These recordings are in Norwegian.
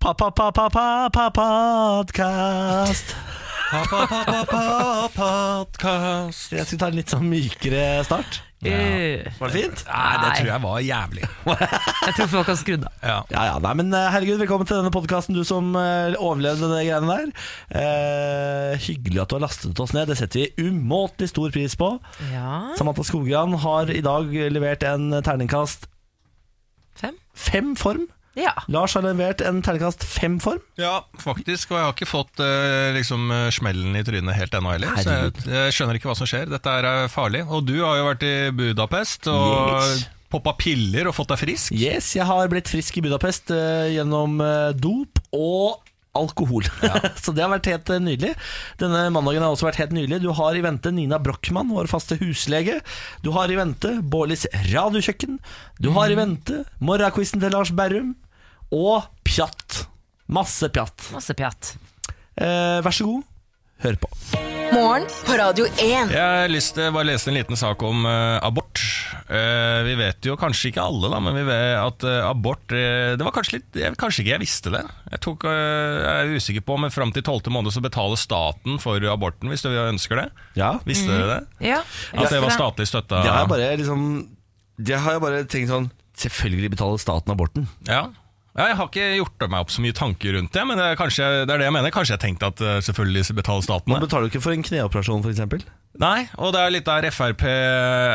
Pa-pa-pa-pa-pa-podkast. Podcast. Jeg skulle ta en litt sånn mykere start. Ja. Var det fint? Nei, det tror jeg var jævlig. jeg tror folk har skrudd av. Ja. Ja, ja, nei, men eh, herregud, velkommen til denne podkasten, du som eh, overlevde de greiene der. Eh, hyggelig at du har lastet oss ned, det setter vi umåtelig stor pris på. Ja. Samantha Skogran har i dag levert en terningkast Fem? fem form. Ja. Lars har levert en terningkast fem form. ja, faktisk. Og jeg har ikke fått eh, liksom, eh, smellen i trynet helt ennå heller. Så jeg, jeg skjønner ikke hva som skjer. Dette er eh, farlig. Og du har jo vært i Budapest og Yes. poppa piller og fått deg frisk. Yes, jeg har blitt frisk i Budapest eh, gjennom eh, dop og alkohol. Så det har vært helt eh, nydelig. Denne mandagen har også vært helt nydelig. Du har i vente Nina Brochmann, vår faste huslege. Du har i vente Bårlis radiokjøkken. Du har i vente morgenquizen til Lars Berrum. Og pjatt. Masse pjatt. Masse pjatt. Eh, vær så god, hør på. Morgen på Radio 1. Jeg har lyst til å bare lese en liten sak om eh, abort. Eh, vi vet jo kanskje ikke alle, da, men vi vet at eh, abort eh, Det var kanskje litt jeg, Kanskje ikke jeg visste det. Jeg, tok, eh, jeg er usikker på, men fram til tolvte måned så betaler staten for aborten, hvis du ønsker det. Ja, Visste dere det? Ja. At det var statlig støtta? det har jeg bare liksom Det har jeg bare tenkt sånn Selvfølgelig betaler staten aborten. Ja. Ja, Jeg har ikke gjort meg opp så mye tanker rundt det, men det er, kanskje, det er det jeg mener. Kanskje jeg tenkte at eh, selvfølgelig betaler staten Man det. betaler du ikke for en kneoperasjon, f.eks. Nei, og det er litt der Frp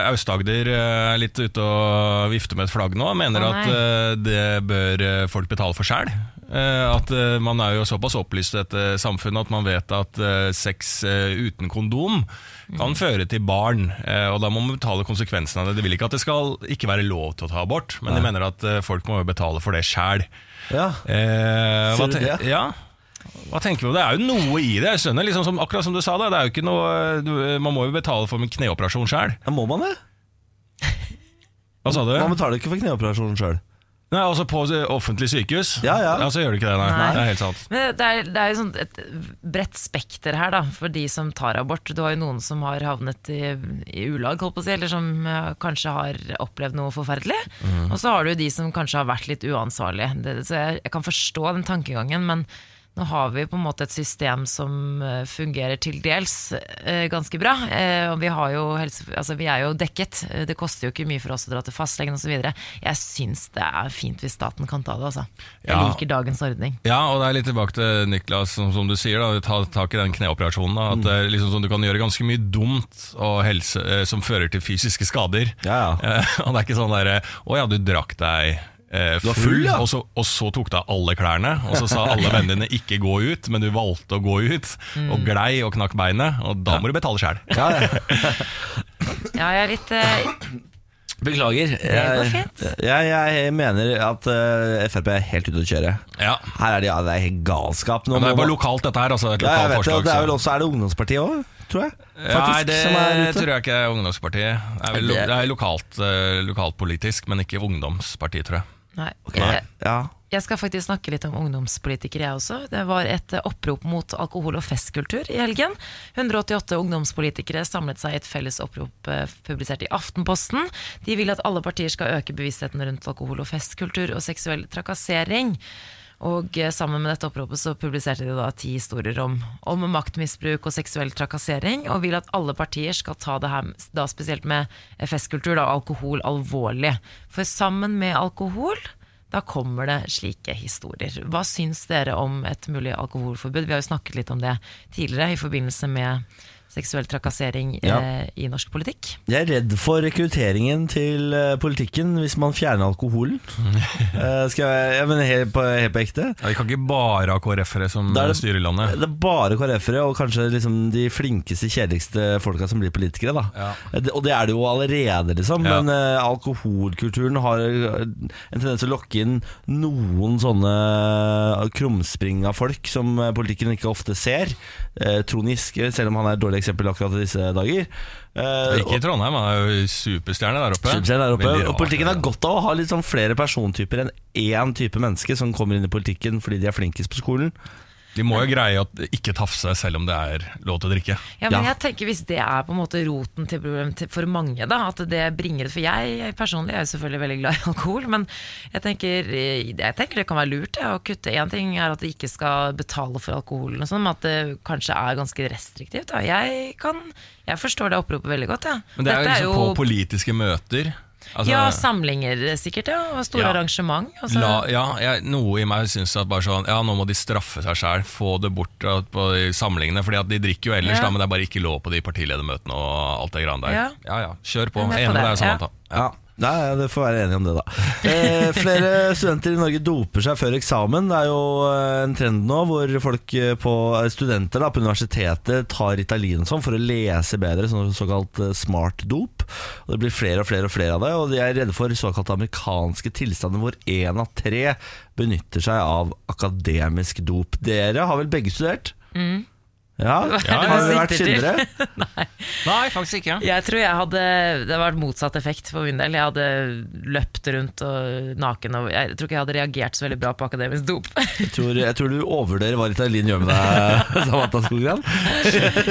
Aust-Agder eh, er litt ute og vifter med et flagg nå. Mener Å, at nei. eh, det bør eh, folk betale for sjæl. At man er jo såpass opplyst i dette samfunnet at man vet at sex uten kondom kan føre til barn, og da må man betale konsekvensen av det. De vil ikke at det skal ikke være lov til å ta abort, men de mener at folk må jo betale for det sjæl. Ja. Eh, Ser du det? Ja. Hva tenker du? Det er jo noe i det. Jeg skjønner, liksom som, akkurat som du sa det. det er jo ikke noe, du, man må jo betale for en kneoperasjon sjøl. ja, må man det? Hva sa du? Man betaler ikke for kneoperasjon sjøl. Nei, altså På offentlig sykehus? Ja, ja. ja så gjør du ikke det, nei. Nei. Det er helt sant. Men det er, det er jo sånn et bredt spekter her da, for de som tar abort. Du har jo noen som har havnet i, i ulag, holdt på å si, eller som kanskje har opplevd noe forferdelig. Og så har du jo de som kanskje har vært litt uansvarlige. Det, så jeg, jeg kan forstå den tankegangen, men nå har vi på en måte et system som eh, fungerer til dels eh, ganske bra. Eh, og vi, har jo helse, altså vi er jo dekket. Eh, Det koster jo ikke mye for oss å dra til fastlegen osv. Jeg syns det er fint hvis staten kan ta det, altså. Jeg Ja. liker dagens ordning. Ja, og det er litt tilbake til Niklas, som, som du sier, da, ta tak i den kneoperasjonen. Da, at det er liksom sånn, Du kan gjøre ganske mye dumt og helse, eh, som fører til fysiske skader. Ja, ja. Eh, og det er ikke sånn derre Å ja, du drakk deg eh, var full, ja. og, så, og så tok du av alle klærne, og så sa alle vennene dine ikke gå ut, men du valgte å gå ut, og glei og knakk beinet, og da må du betale sjæl. Ja, ja. Ja, jeg er litt uh... Beklager. Jeg, jeg, jeg mener at uh, Frp er helt ute å kjøre. Ja. Her er det, ja, det er helt galskap. Nå Men det er bare lokalt, dette her. Altså, et ja, jeg vet det, forslag. det, det er vel også Er det Ungdomspartiet òg, tror jeg? Nei, Faktisk, det som er ute. tror jeg ikke er Ungdomspartiet. Det er, vel, Det- det er lokalt, eh, lokalpolitisk, men ikke ungdomspartiet, tror jeg. Nei. Jeg, Ja. jeg skal faktisk snakke litt om ungdomspolitikere, jeg også. Det var et eh, opprop mot alkohol- og festkultur i helgen. 188 ungdomspolitikere samlet seg i et felles opprop eh, publisert i Aftenposten. De vil at alle partier skal øke bevisstheten rundt alkohol- og festkultur og seksuell trakassering. Og eh, sammen med dette oppropet så publiserte de da ti historier om, om maktmisbruk og seksuell trakassering, og vil at alle partier skal ta det her, da spesielt med festkultur, og alkohol, alvorlig. For sammen med alkohol da kommer det slike historier. Hva syns dere om et mulig alkoholforbud? Vi har jo snakket litt om det tidligere i forbindelse med seksuell trakassering Ja. eh, i norsk politikk. Jeg er redd for rekrutteringen til eh, politikken hvis man fjerner alkoholen. Eh, skal jeg, jeg mener helt på, helt på ekte. Ja, vi kan ikke bare ha KrF-ere som er det- styrer landet. Det er bare KrF-ere og kanskje liksom de flinkeste, kjedeligste folka som blir politikere. Da. Ja. Og det er det jo allerede, liksom. Ja. Men uh, alkoholkulturen har en tendens til å lokke inn noen sånne krumspringa folk som politikken ikke ofte ser. Uh, Trond Giske, selv om han er dårlig eksempel akkurat i disse dager. Eh, Ikke i Trondheim, han er jo superstjerne der oppe. Superstjerne der oppe. Og politikken har godt av å ha litt sånn flere persontyper enn én type menneske som kommer inn i politikken fordi de er flinkest på skolen. De må jo greie å ikke tafse selv om det er lov til å drikke. Ja, men Ja. jeg tenker Hvis det er på en måte roten til problemet for mange, da, at det bringer For jeg, jeg personlig er jo selvfølgelig veldig glad i alkohol, men jeg tenker, jeg tenker det kan være lurt ja, å kutte. Én ting er at de ikke skal betale for alkoholen, og sånn, men at det kanskje er ganske restriktivt. Da. Jeg, kan, jeg forstår det oppropet veldig godt. Ja. Men det er jo Dette jo på politiske møter. Altså, ja, samlinger sikkert, ja. Og store Ja. arrangement. Altså, La, ja, jeg, noe i meg syns at bare sånn Ja, nå må de straffe seg sjæl. Få det bort på de samlingene. Fordi at de drikker jo ellers, Ja. da, men det er bare ikke lov på de partiledermøtene og alt det greiene der. Ja. ja ja, kjør på. Enig med deg, Samantha. Ja, Nei, det får være enige om det, da. Eh, flere studenter i Norge doper seg før eksamen. Det er jo eh, en trend nå hvor folk eh, på, eh, studenter da, på universitetet tar Ritalin og sånn for å lese bedre, sånn såkalt smart dop. Og Det blir flere og flere og flere av det, og de er redde for såkalt amerikanske tilstander hvor én av tre benytter seg av akademisk dop. Dere har vel begge studert? Ja, er Har du vært syndere? Nei, faktisk ikke. Jeg tror jeg hadde Det hadde vært motsatt effekt for min del. Jeg hadde løpt rundt og naken. Og jeg tror ikke jeg hadde reagert så veldig bra på akademisk dop. Jeg tror, jeg tror du overvurderer hva Ritalin gjør med deg, Samantha Skogran.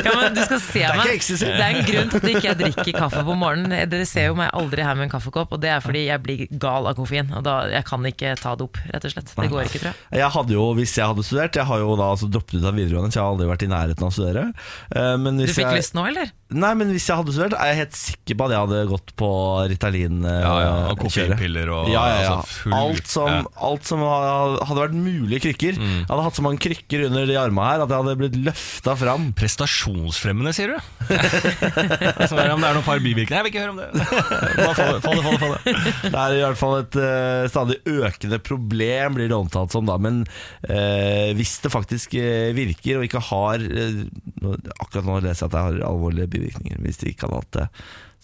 Ja, men du skal se meg Det er, Det er en grunn til at ikke jeg drikker kaffe på morgenen. Dere ser jo meg aldri her med en kaffekopp, og det er fordi jeg blir gal av koffein. Og da, jeg kan ikke ta dop, rett og slett. Det går ikke, tror jeg. Jeg hadde jo, Hvis jeg hadde studert Jeg har jo da altså droppet ut av videregående, så jeg har aldri vært i nærheten av å studere. Eh, Men Du fikk jeg, lyst nå, eller? Nei, men hvis jeg hadde studert, er jeg helt sikker på at jeg hadde gått på Ritalin-kjøret. Ja, ja, og koffeinpiller og ja, ja, ja. altså, full- alt, som, ja. Mm. alt som hadde vært mulige krykker. Jeg hadde hatt så mange krykker under de armene her at jeg hadde blitt løfta fram. Prestasjonsfremmende, sier du? Så er det om det er noen par bivirkninger. Jeg vil ikke høre om det. Bare få det, få det, få det, det. Er i hvert fall et uh, stadig økende problem, blir det omtalt som da. Men uh, hvis det faktisk uh, virker, og ikke har eh, Akkurat nå leser jeg at jeg har alvorlige bivirkninger. Hvis det ikke hadde hatt det,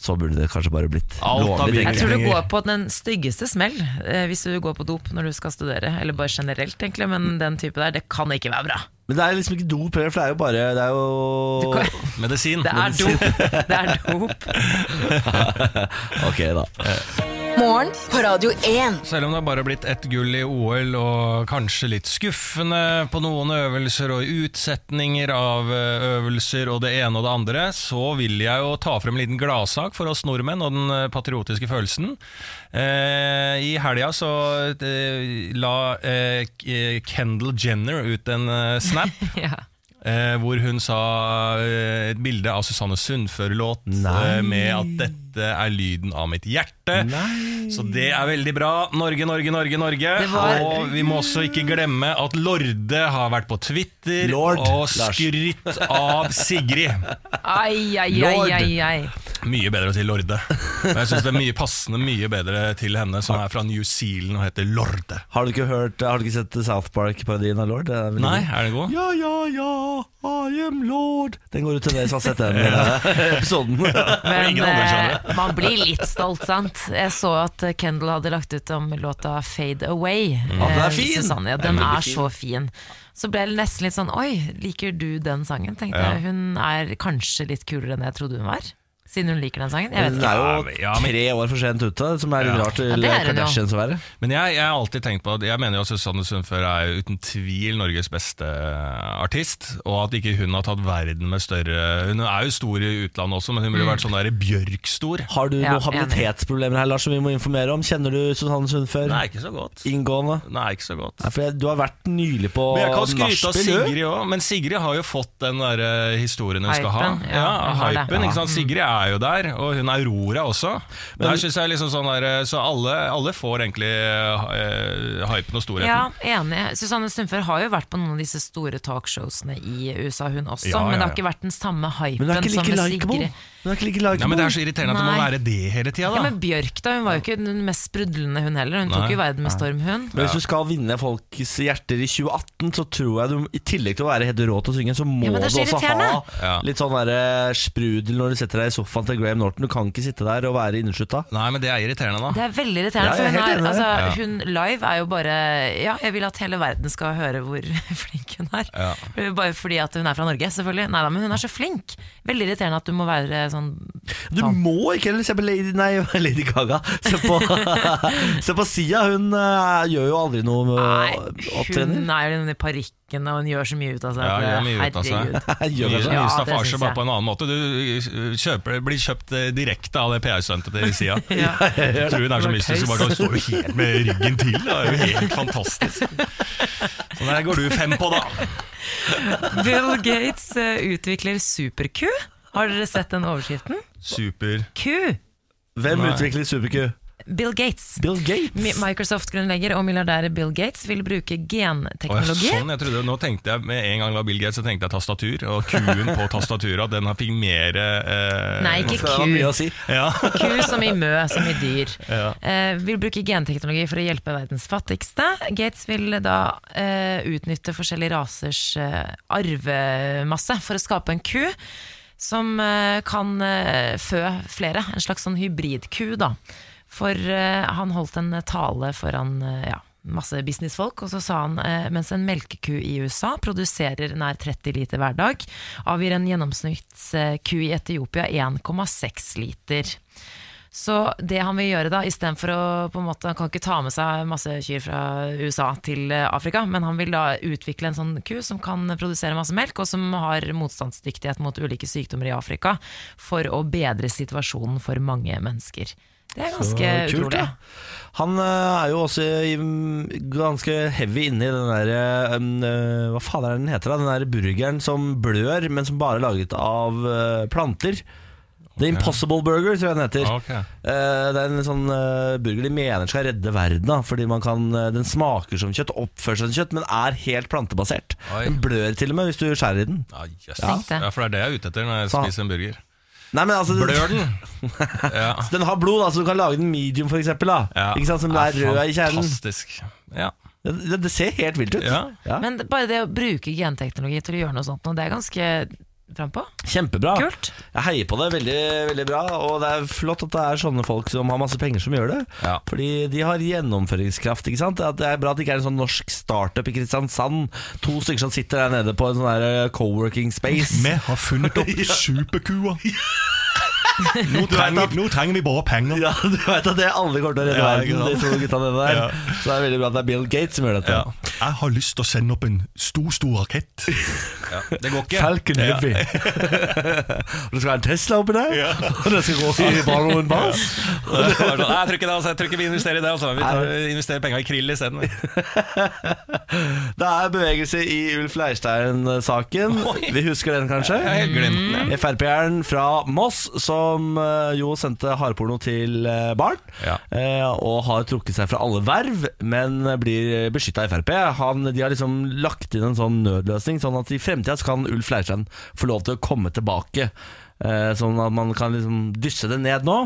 så burde det kanskje bare blitt lovlig. Jeg tror du går på den styggeste smell eh, hvis du går på dop når du skal studere. Eller bare generelt, egentlig. Men den type der, det kan ikke være bra. Men det er liksom ikke dop heller, for det er jo bare Det er jo kan- Medisin. Det er dop. Det er dop. Ok, da. Morgen på Radio 1. Selv om det har bare blitt ett gull i OL og kanskje litt skuffende på noen øvelser og utsetninger av eh, øvelser og det ene og det andre, så vil jeg jo ta frem en liten gladsak for oss nordmenn og den eh, patriotiske følelsen. Eh, I helga så eh, la eh, Kendal Kendall Jenner ut en eh, snap. Ja. Eh, hvor hun sa eh, et bilde av Susanne Sundfør-låt eh, med at dette er lyden av mitt hjerte. Nei. Så det er veldig bra. Norge, Norge, Norge, Norge. Var- Og vi må også ikke glemme at Lorde har vært på Twitter Lord, og skrytt av Sigrid. Ai, ai, ai, ai, ai. Mye bedre å si Lorde. Men jeg syns det er mye passende mye bedre til henne, som er fra New Zealand og heter Lorde. Har du ikke hørt Har du ikke sett South Park-parodien av Lord? Det er veldig Nei, god. er den god? Ja, ja, ja, I am Lord Den går ut til dere som har sett den eh, episoden. Men ingen andre skjønner eh, man blir litt stolt, sant. Jeg så at Kendal hadde lagt ut om låta 'Fade Away'. Ja, den er eh, fin. Susanne. Ja, Den den er veldig så fin. Så ble jeg nesten litt sånn Oi, liker du den sangen? Tenkte Ja. jeg Hun er kanskje litt kulere enn jeg trodde hun var. Siden hun liker den sangen. Jeg vet ikke. Hun er jo Ja, men- ja, men- tre år for sent ute, som er litt Ja. rart til Ja. Kardashians å være. Men jeg, jeg har alltid tenkt på at Jeg mener jo at Susanne Sundfør er uten tvil Norges beste artist, og at ikke hun har tatt verden med større Hun er jo stor i utlandet også, men hun burde vært sånn der Bjørk-stor. Har du Ja, noen habilitetsproblemer her, Lars, som vi må informere om? Kjenner du Susanne Sundfør? Nei, ikke så godt. Inngående? Nei, ikke så godt. Nei, for jeg- du har vært nylig på Men jeg kan skryte av nachspiel. Sigrid òg, men Sigrid har jo fått den der eh, historien hun skal ha. Hypen, ja, hypen, ikke sant? Sigrid er jo der, og hun er Aurora også. Men- Der synes jeg liksom sånn der, Så alle, alle får egentlig uh, hypen og storheten. Ja, enig. Susanne Sundfør har jo vært på noen av disse store talkshowsene i USA, hun også. Ja, Men det har ikke vært den samme Men hypen er ikke som med. Sigrid. Hun er ikke like likeable. Ja, men Det er så irriterende at det må Nei. være det hele tida, Ja, men Bjørk da, hun var jo ikke den mest sprudlende hun heller. Hun Nei. tok jo verden med storm, hun. Men hvis du skal vinne folks hjerter i 2018, så tror jeg du i tillegg til å være helt rå til å synge, så må Ja, men det er du så også ha. Ja. litt sånn der sprudel når du setter deg i sofaen til Graham Norton. Du kan ikke sitte der og være inneslutta. Nei, men det er irriterende, da. Det er veldig irriterende, Ja, for jeg er hun, helt er, altså. Hun live er jo bare Ja, jeg vil at hele verden skal høre hvor flink hun er. Ja. Bare fordi at hun er fra Norge, selvfølgelig. Nei da, men hun er så flink. Veldig irriterende at du må være sånn Du må ikke heller se på Lady, nei, Lady Gaga. Se på, se på Sia. Hun uh, gjør jo aldri noe Nei, med opptrening. hun er jo i parykken og hun gjør så mye ut av seg. Ja, at gjør mye ut av seg. Gjør Mye, det. mye staffasje, bare på en annen måte. Du uh, kjøper, blir kjøpt eh, direkte av det PR-stuntet til Sia. Ja. Jeg tror hun er så mystisk, så bare hun står jo helt med ryggen til. Det er jo helt fantastisk. Så der går du fem på, da. Bill Gates eh, utvikler super-Q. Har dere sett den overskriften? Super. Ku! Hvem Nei. utvikler Super-Q? Bill Gates. Bill Gates. Microsoft-grunnlegger og milliardær Bill Gates vil bruke Å, ja, genteknologi. sånn, jeg trodde, nå tenkte jeg Med en gang det var Bill Gates, så tenkte jeg tastatur. Og Q-en på tastaturet, at den har fikk mer eh, Nei, ikke Q. si. Ja. Ku som i mø, som i dyr. Ja. Eh, vil bruke genteknologi for å hjelpe verdens fattigste. Gates vil da eh, utnytte forskjellige rasers eh, arvemasse for å skape en ku som eh, kan eh, fø flere. En slags sånn hybridku, da. For eh, han holdt en tale foran ja, masse businessfolk, og så sa han mens en melkeku i USA produserer nær 30 liter hver dag, avgir en gjennomsnittsku i Etiopia 1,6 liter. Så det han vil gjøre da, istedenfor å på en måte, Han kan ikke ta med seg masse kyr fra USA til eh, Afrika, men han vil da utvikle en sånn ku som kan produsere masse melk, og som har motstandsdyktighet mot ulike sykdommer i Afrika, for å bedre situasjonen for mange mennesker. Det er ganske Så kult, utrolig. ja. Han eh, er jo også mm, ganske heavy inne i den der eh, eh, Hva faen er det den heter? da? Den der burgeren som blør, men som bare er laget av planter. The Impossible Burger, tror jeg den heter. Okay. Eh, det er en sånn eh, burger de mener skal redde verden. Da, fordi man kan, eh, Den smaker som kjøtt, oppfører seg som kjøtt, men er helt plantebasert. Oi. Den blør til og med hvis du skjærer i den. Ja, yes. ja. ja, for det er det jeg er ute etter når jeg Så- spiser en burger. Nei, men altså Blør den? Ja. Den har blod, så du kan lage den medium, for eksempel. Da. Ja. Ikke sant, Som er rød i kjernen. Fantastisk. Ja. Det, det, det ser helt vilt ut. Ja. Ja. Men bare det å bruke genteknologi til å gjøre noe sånt, det er ganske frampå. Kjempebra. Kult. Jeg heier på det. Veldig veldig bra. Og det er flott at det er sånne folk som har masse penger, som gjør det. Ja. Fordi de har gjennomføringskraft. ikke sant? Det er bra at det ikke er en sånn norsk startup i Kristiansand. To stykker som sitter der nede på en sånn der eh, co-working space. har funnet opp superkua. Nå trenger, nå trenger vi bare penger. Ja, du vet at det alle kommer til å redde Ja, verden, de to gutta der. Ja. Så det er veldig bra at det er Bill Gates som gjør dette. Ja. Jeg har lyst til å sende opp en stor, stor rakett. Ja, det går ikke. Falcon Ja. Heavy. og det skal være en Tesla oppi der, Ja. og det skal gå i Baron var sånn, jeg tror ikke det, altså. Jeg tror ikke vi investerer i det. Altså. Vi tar, investerer penger i krill isteden. Det er bevegelse i Ulf Leirstein-saken. Vi husker den kanskje? Frp-eren fra Moss som eh, jo sendte hardporno til eh, barn. Ja. eh, Og har trukket seg fra alle verv, men blir beskytta av Frp. Han, de har liksom lagt inn en sånn nødløsning, sånn at i fremtida kan Ulf Leirstein få lov til å komme tilbake. Sånn at man kan liksom dysse det ned nå.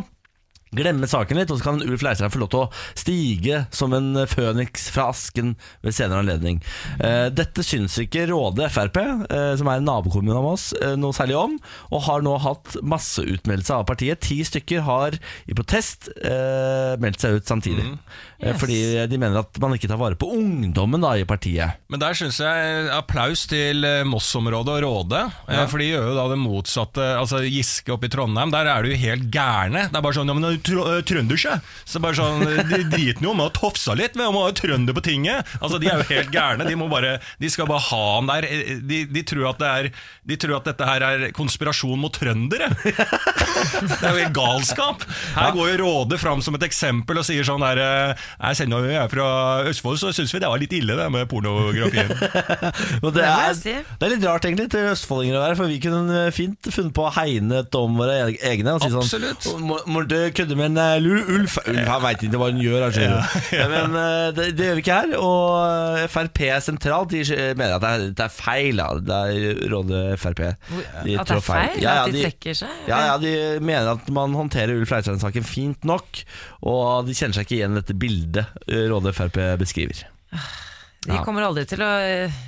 Glemme saken litt, og så kan Ulf Leirstein få lov til å stige som en føniks fra asken ved senere anledning. Eh, dette syns ikke Råde Frp, eh, som er en nabokommune av oss, eh, noe særlig om, og har nå hatt masseutmeldelse av partiet. Ti stykker har i protest eh, meldt seg ut samtidig. Mm. Yes. Fordi de mener at man ikke tar vare på ungdommen da i partiet. Men der syns jeg applaus til eh, Moss-området og Råde. ja. For de gjør jo da det motsatte. Altså Giske oppe i Trondheim, der er du jo helt gærne. Det er bare sånn ja, men eh, trønderske. Så bare sånn, De driter jo om å tofse litt med om å ha trønder på tinget. Altså De er jo helt gærne. De, må bare, de skal bare ha han der. Eh, De, de, tror at det er, de tror at dette her er konspirasjon mot trøndere. Det er jo helt galskap. Her går jo Råde fram som et eksempel og sier sånn der eh, Jeg sender jo jeg er fra Østfold, så syns vi det var litt ille, det med pornografien. Det, Det er, det er litt rart egentlig til østfoldinger å være, for vi kunne fint funnet på å hegne om våre egne. Og si Absolutt. sånn Må må du kødde med en eh, lu- ulf? Ulf han veit ikke hva hun gjør, han skjønner. Men eh, det, det gjør vi ikke her. Og Frp sentralt de mener at det er, det er feil. Da. Det er rådet Frp. De At det er feil? Ja, ja, at de, de, trekker seg? ja, ja, de mener at man håndterer Ulf Leirstein-saken fint nok, og de kjenner seg ikke igjen i dette bildet eh, Rådet Frp beskriver. De kommer aldri til å eh,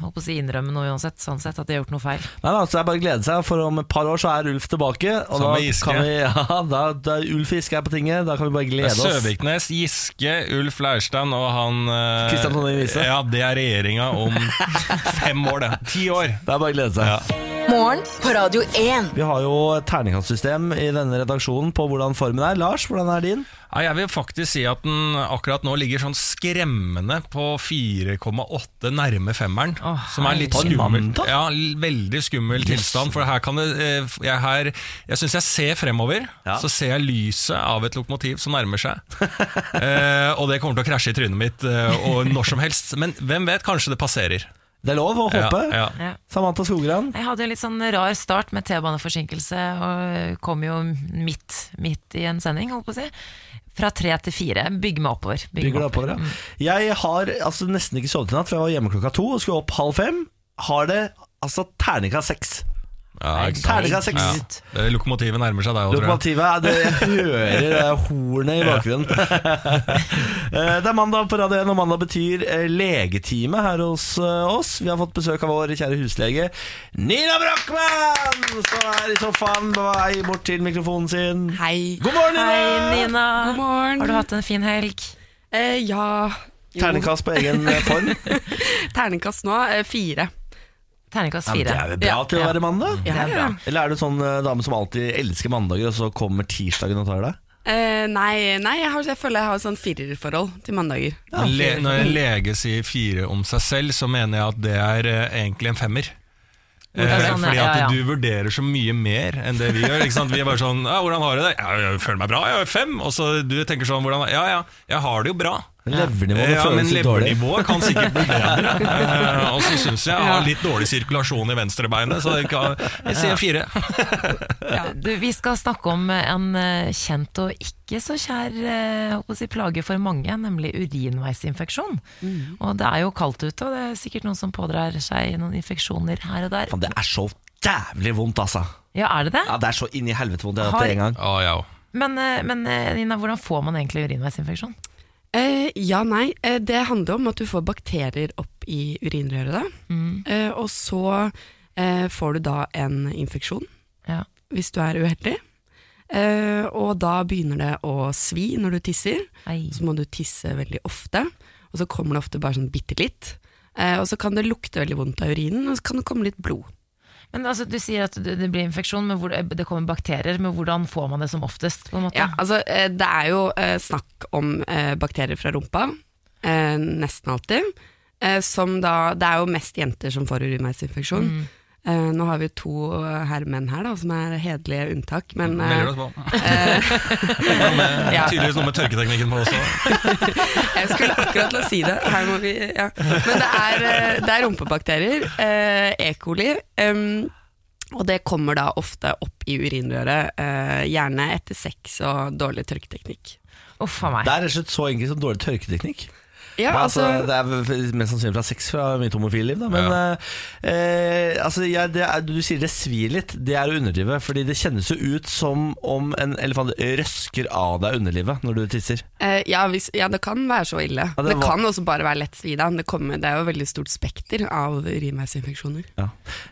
å si innrømme noe uansett, sånn sett, at de har gjort noe feil. Nei, altså, så det er bare å glede seg, for om et par år så er Ulf tilbake. Og Som da med Giske. kan vi, ja, da, da Ulf Giske er på tinget, da kan vi bare glede oss. Søviknes, Giske, Ulf Leirstein og han eh, Kristian Tonje Riise. Ja, det er regjeringa om fem år, det. Ti år. Det er bare å glede seg. Ja. Morgen på Radio 1. Vi har jo et terningkastsystem i denne redaksjonen på hvordan formen er. Lars, hvordan er din? Ja, jeg vil faktisk si at den akkurat nå ligger sånn skremmende på 4,8 nærme femmeren. Oh, som er litt skummel. Ja, veldig skummel tilstand. For her kan det eh, Jeg, her, jeg syns jeg ser fremover. Ja. Så ser jeg lyset av et lokomotiv som nærmer seg. eh, og det kommer til å krasje i trynet mitt eh, og når som helst. Men hvem vet, kanskje det passerer. Det er lov å håpe. Ja, ja. Samantha Skogran. Jeg hadde en litt sånn rar start med T-baneforsinkelse, og kom jo midt, midt i en sending, holdt på å si. Fra tre til fire. Bygg meg oppover. Bygg Bygger meg oppover, oppover, ja. Jeg har altså, nesten ikke sovet i natt, for jeg var hjemme klokka to og skulle opp halv fem. Har det altså terningkast seks. Ja? Terningkast seks. Herregud. Lokomotivet nærmer seg deg òg, tror jeg. Lokomotivet er det, Jeg hører det hornet i bakgrunnen. Eh, det er mandag på Radio 1, og mandag betyr eh, legetime her hos eh, oss. Vi har fått besøk av vår kjære huslege Nina Brochmann! som er i sofaen på vei bort til mikrofonen sin. Hei. God morgen, Nina! Hei, Nina. God morgen. Har du hatt en fin helg? Eh, ja jo. Terningkast på egen eh, form. Terningkast nå. Eh, fire. Terningkast Ja, det er jo bra Ja, til å være mandag. Ja, er. Eller er du sånn uh, dame som alltid elsker mandager, og så kommer tirsdagen og tar deg? Uh, nei, nei jeg, har, jeg føler jeg har et sånn firerforhold til mandager. Ja. le, når en lege sier fire om seg selv, så mener jeg at det er uh, egentlig en femmer. Sånn, fordi at ja. du vurderer så mye mer enn det vi gjør. Ikke sant? Vi er bare sånn ja, 'Hvordan har du det?' Ja, 'Jeg føler meg bra, jeg har fem.' Og så du tenker sånn 'Ja ja, jeg har det jo bra'. Levernivået Ja, føles litt dårlig. levernivået kan sikkert bli bedre. uh, og så syns jeg jeg har litt dårlig sirkulasjon i venstrebeinet, så jeg, kan, jeg sier fire. Du, vi skal snakke om en eh, kjent og ikke så kjær eh, å si, plage for mange, nemlig urinveisinfeksjon. Og det er jo kaldt ute, og det er sikkert noen som pådrar seg noen infeksjoner her og der. Det er så jævlig vondt, altså. Ja, er det det? Ja, Det er så inni helvete vondt. Jeg har Har- hatt det en gang. Å, ja. Men, men Nina, hvordan får man egentlig urinveisinfeksjon? Eh, ja, nei. Eh, det handler om at du får bakterier opp i urinrøret. da. Eh, og så eh, får du da en infeksjon, Ja. hvis du er uheldig. Eh, og da begynner det å svi når du tisser. Ei. Så må du tisse veldig ofte, og så kommer det ofte bare sånn bitte litt. Eh, og så kan det lukte veldig vondt av urinen, og så kan det komme litt blod. Men altså, Du sier at det blir infeksjon, men hvor, det kommer bakterier. Men hvordan får man det som oftest? Ja, altså eh, Det er jo eh, snakk om eh, bakterier fra rumpa, eh, nesten alltid. Som da, det er jo mest jenter som får urinveisinfeksjon. Eh, nå har vi to eh, herremenn her da, som er hederlige unntak, men uh, Melder oss på. Ja. Tydeligvis noe med tørketeknikken på også. jeg skulle akkurat til å si det. Her må vi, ja. Men det er, eh, det er rumpebakterier, uh, E. coli. Um, og det kommer da ofte opp i urinrøret, uh, gjerne etter sex og dårlig tørketeknikk. Oh, meg. Det er rett og slett så enkelt som dårlig tørketeknikk. Ja, Men altså, altså, det er mest sannsynlig fra sex fra mitt homofile liv, da. Men eh, eh, altså, jeg, det er, du sier det svir litt. Det er å underdrive. Fordi det kjennes jo ut som om en elefant røsker av deg underlivet når du tisser. Eh, ja, hvis, ja, det kan være så ille. Ja, det det var- kan også bare være lett svida. Det, kommer- det er jo veldig stort spekter av urinveisinfeksjoner. Ja.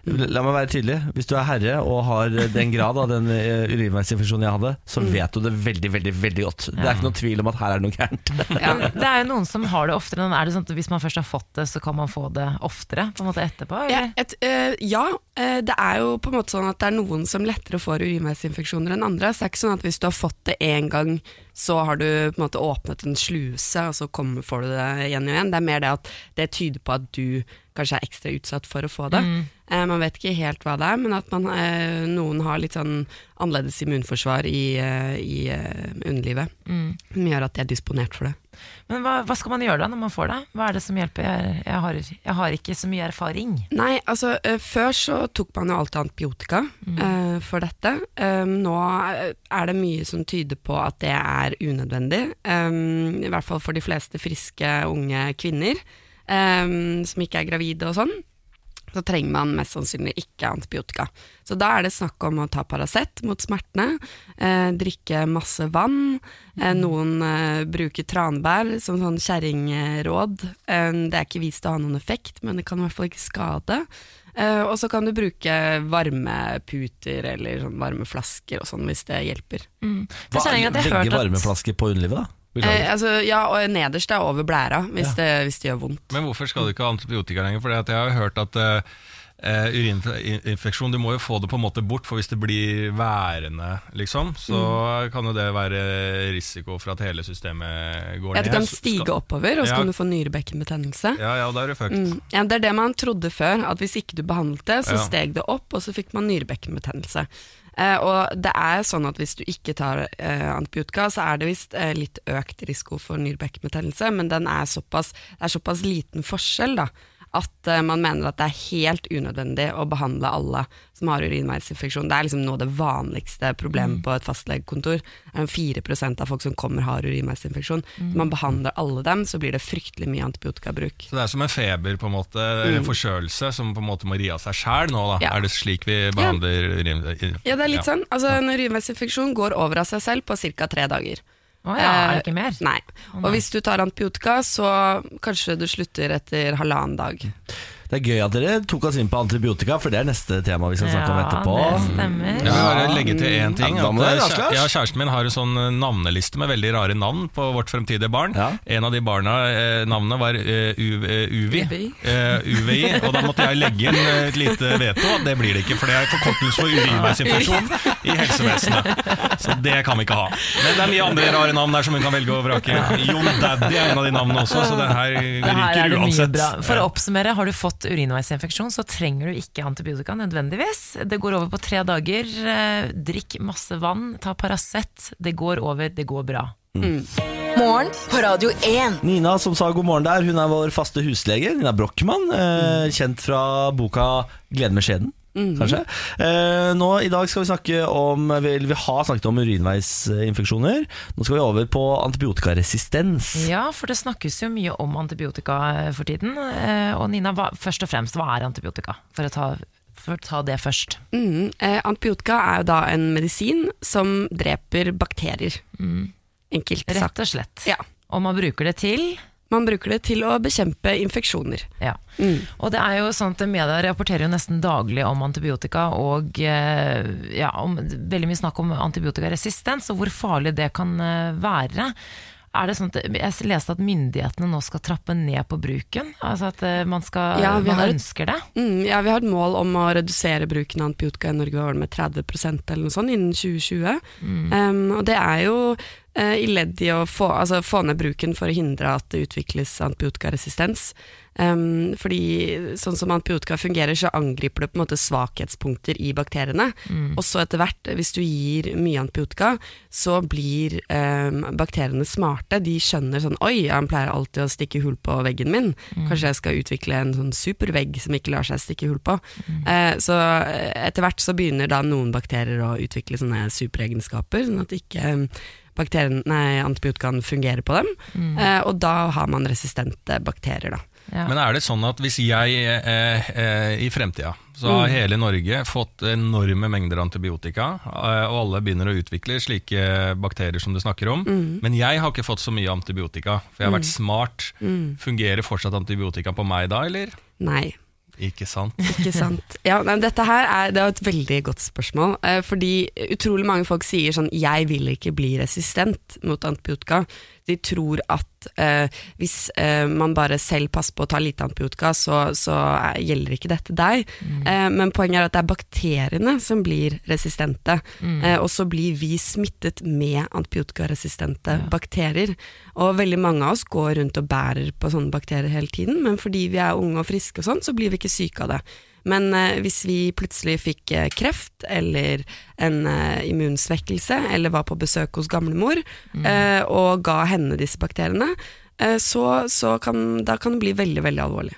La meg være tydelig. Hvis du er herre og har den grad av den eh, urinveisinfeksjonen jeg hadde, så vet du det veldig, veldig veldig godt. Det er ikke noen tvil om at her er det noe gærent. Ja. Det er jo noen som har det oftere. Er det sånn at Hvis man først har fått det, så kan man få det oftere på en måte etterpå? Ja, et, øh, ja eh, det er jo på en måte sånn at det er noen som lettere får urinveisinfeksjoner enn andre. Så det er ikke sånn at hvis du har fått det én gang, så har du på en måte åpnet en sluse, og så kommer, får du det igjen og igjen. Det er mer det at det tyder på at du kanskje er ekstra utsatt for å få det. Eh, man vet ikke helt hva det er, men at man, eh, noen har litt sånn annerledes immunforsvar i, eh, i eh, underlivet, som gjør at de er disponert for det. Men hva, hva skal man gjøre da når man får det? Hva er det som hjelper? Jeg, jeg, har, jeg har ikke så mye erfaring. Nei, altså eh, før så tok man jo alltid antibiotika eh, for dette. Um, nå er det mye som tyder på at det er unødvendig. Um, I hvert fall for de fleste friske unge kvinner um, som ikke er gravide og sånn. Så trenger man mest sannsynlig ikke antibiotika. Så da er det snakk om å ta Paracet mot smertene, eh, drikke masse vann. Eh, noen eh, bruker tranbær som sånn kjerringråd. Eh, det er ikke vist å ha noen effekt, men det kan i hvert fall ikke skade. Eh, og så kan du bruke varmeputer eller sånn varmeflasker og sånn hvis det hjelper. Mm. Hva, Legge varmeflasker på underlivet, da? Eh, altså, ja, og nederst er over blæra hvis, det, hvis det gjør vondt. Men hvorfor skal du ikke ha antibiotika lenger? For jeg har jo hørt at uh, urininfeksjon, du må jo få det på en måte bort, for hvis det blir værende, liksom, så kan jo det være risiko for at hele systemet går Ja, ned. det kan stige skal- oppover, og så Ja. kan du få nyrebekkenbetennelse. Ja, ja, da er du fucked. Mm. Ja, det er det man trodde før, at hvis ikke du behandlet det, så Ja. steg det opp, og så fikk man nyrebekkenbetennelse. Eh, og det er sånn at hvis du ikke tar eh, antibiotika, så er det visst eh, litt økt risiko for nyrebekkenbetennelse, men den er såpass, det er såpass liten forskjell da, at uh, man mener at det er helt unødvendig å behandle alle som har urinveisinfeksjon. Det er liksom noe av det vanligste problemet på et fastlegekontor. Det er 4% av folk som kommer har urinveisinfeksjon. Mm. man behandler alle dem, så blir det fryktelig mye antibiotikabruk. Så det er som en feber, på en måte, eller en forkjølelse, som på en måte må ri av seg sjæl nå, da. Mm. Ja. Er det slik vi behandler urin... Ja, det er litt sånn. Altså, En urinveisinfeksjon går over av seg selv på ca. tre dager. Å ja, er det Eh, ikke mer? Nei. Og hvis du tar antibiotika, så kanskje du slutter etter halvannen dag. Det er gøy at dere tok oss inn på antibiotika, for det er neste tema vi skal snakke om etterpå. Ja, det stemmer. Jeg vil bare legge til én ting. Ja, at, det, eh, ja, kjæresten min har en sånn eh, navneliste med veldig rare navn på vårt fremtidige barn. Ja. En av de barna, eh, navnene var eh, U- eh, Uvi. UVI. Eh, UVI. Og da måtte jeg legge inn eh, et lite veto. Det blir det ikke, for det er forkortelse for urinveisinfeksjon i helsevesenet. Så det kan vi ikke ha. Men det er mye andre rare navn der som hun kan velge å vrake. Jon Daddy er en av de navnene også, så det her er ryker uansett. For å oppsummere, har du fått urinveisinfeksjon, så trenger du ikke antibiotika nødvendigvis. Det går over på tre dager. Eh, Drikk masse vann, ta Paracet. Det går over, det går bra. Morgen på Radio 1. Nina som sa god morgen der, hun er vår faste huslege. Nina Brochmann, eh, kjent fra boka 'Gleden med skjeden'. Kanskje. Eh, nå I dag skal vi snakke om Vi, vi har snakket om urinveisinfeksjoner. Nå skal vi over på antibiotikaresistens. Ja, for det snakkes jo mye om antibiotika for tiden. Eh, Og Nina, hva, først og fremst, hva er antibiotika? For å ta, for å ta det først. Mm. Eh, antibiotika er jo da en medisin som dreper bakterier. Enkelt sagt. Rett og slett. Ja. Og man bruker det til Man bruker det til å bekjempe infeksjoner. Ja. Mm. Og det er jo sånn at media rapporterer jo nesten daglig om antibiotika og eh, ja, om, veldig mye snakk om antibiotikaresistens og hvor farlig det kan eh, være. Er det sånn at, jeg leste at myndighetene nå skal trappe ned på bruken. Altså at eh, man, skal, Ja, man har ønsker det. Mm, ja, vi har et mål om å redusere bruken av antibiotika i Norge med 30% eller noe sånt innen 2020. Um, og det er jo uh, i ledd i å få, altså, få ned bruken for å hindre at det utvikles antibiotikaresistens. Um, fordi sånn som antibiotika fungerer, så angriper det på en måte svakhetspunkter i bakteriene. Og så etter hvert, hvis du gir mye antibiotika, så blir um, bakteriene smarte. De skjønner sånn Oi, han pleier alltid å stikke hull på veggen min. Kanskje jeg skal utvikle en sånn supervegg som ikke lar seg stikke hull på. Eh, så eh, etter hvert så begynner da noen bakterier å utvikle sånne superegenskaper, sånn at ikke um, bakterien, nei, antibiotikaen fungerer på dem. Eh, og da har man resistente bakterier, da. Ja. Men er det sånn at hvis jeg eh, eh, i fremtida så har hele Norge fått enorme mengder antibiotika, eh, og alle begynner å utvikle slike bakterier som du snakker om, men jeg har ikke fått så mye antibiotika, for jeg har vært smart. Fungerer fortsatt antibiotika på meg da, eller? Nei. Ikke sant? Ikke sant. Ja, nei, dette her er, det er et veldig godt spørsmål. Eh, fordi utrolig mange folk sier sånn 'jeg vil ikke bli resistent mot antibiotika'. De tror at eh, hvis eh, man bare selv passer på å ta lite antibiotika, så, så er, gjelder ikke dette deg. Eh, men poenget er at det er bakteriene som blir resistente. Eh, og så blir vi smittet med antibiotikaresistente bakterier. Og veldig mange av oss går rundt og bærer på sånne bakterier hele tiden, men fordi vi er unge og friske og sånn, så blir vi ikke syke av det. Men eh, hvis vi plutselig fikk eh, kreft eller en eh, immunsvekkelse, eller var på besøk hos gamlemor eh, og ga henne disse bakteriene, eh, så, så kan, da kan det bli veldig, veldig alvorlig.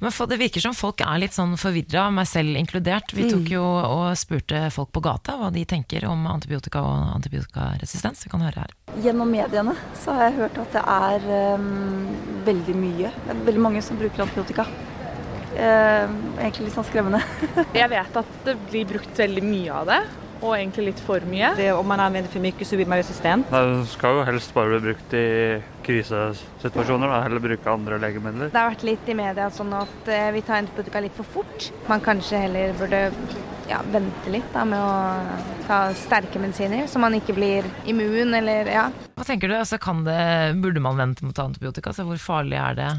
Men for, det virker som folk er litt sånn forvirra, meg selv inkludert. Vi tok jo og spurte folk på gata hva de tenker om antibiotika og antibiotikaresistens. Vi kan høre her. Gjennom mediene så har jeg hørt at det er um, veldig mye, det er veldig mange som bruker antibiotika. Eh, egentlig litt sånn skremmende. Jeg vet at det blir brukt veldig mye av det, og egentlig litt for mye. Det, om man anvender for mye, så blir man resistent. Det skal jo helst bare bli brukt i krisesituasjoner, da. Heller bruke andre legemidler. Det har vært litt i media sånn at eh, vi tar antibiotika litt for fort. Man kanskje heller burde ja, vente litt da, med å ta sterke medisiner, så man ikke blir immun eller ja. Hva tenker du, altså, kan det, Burde man vente med å ta antibiotika? Så hvor farlig er det?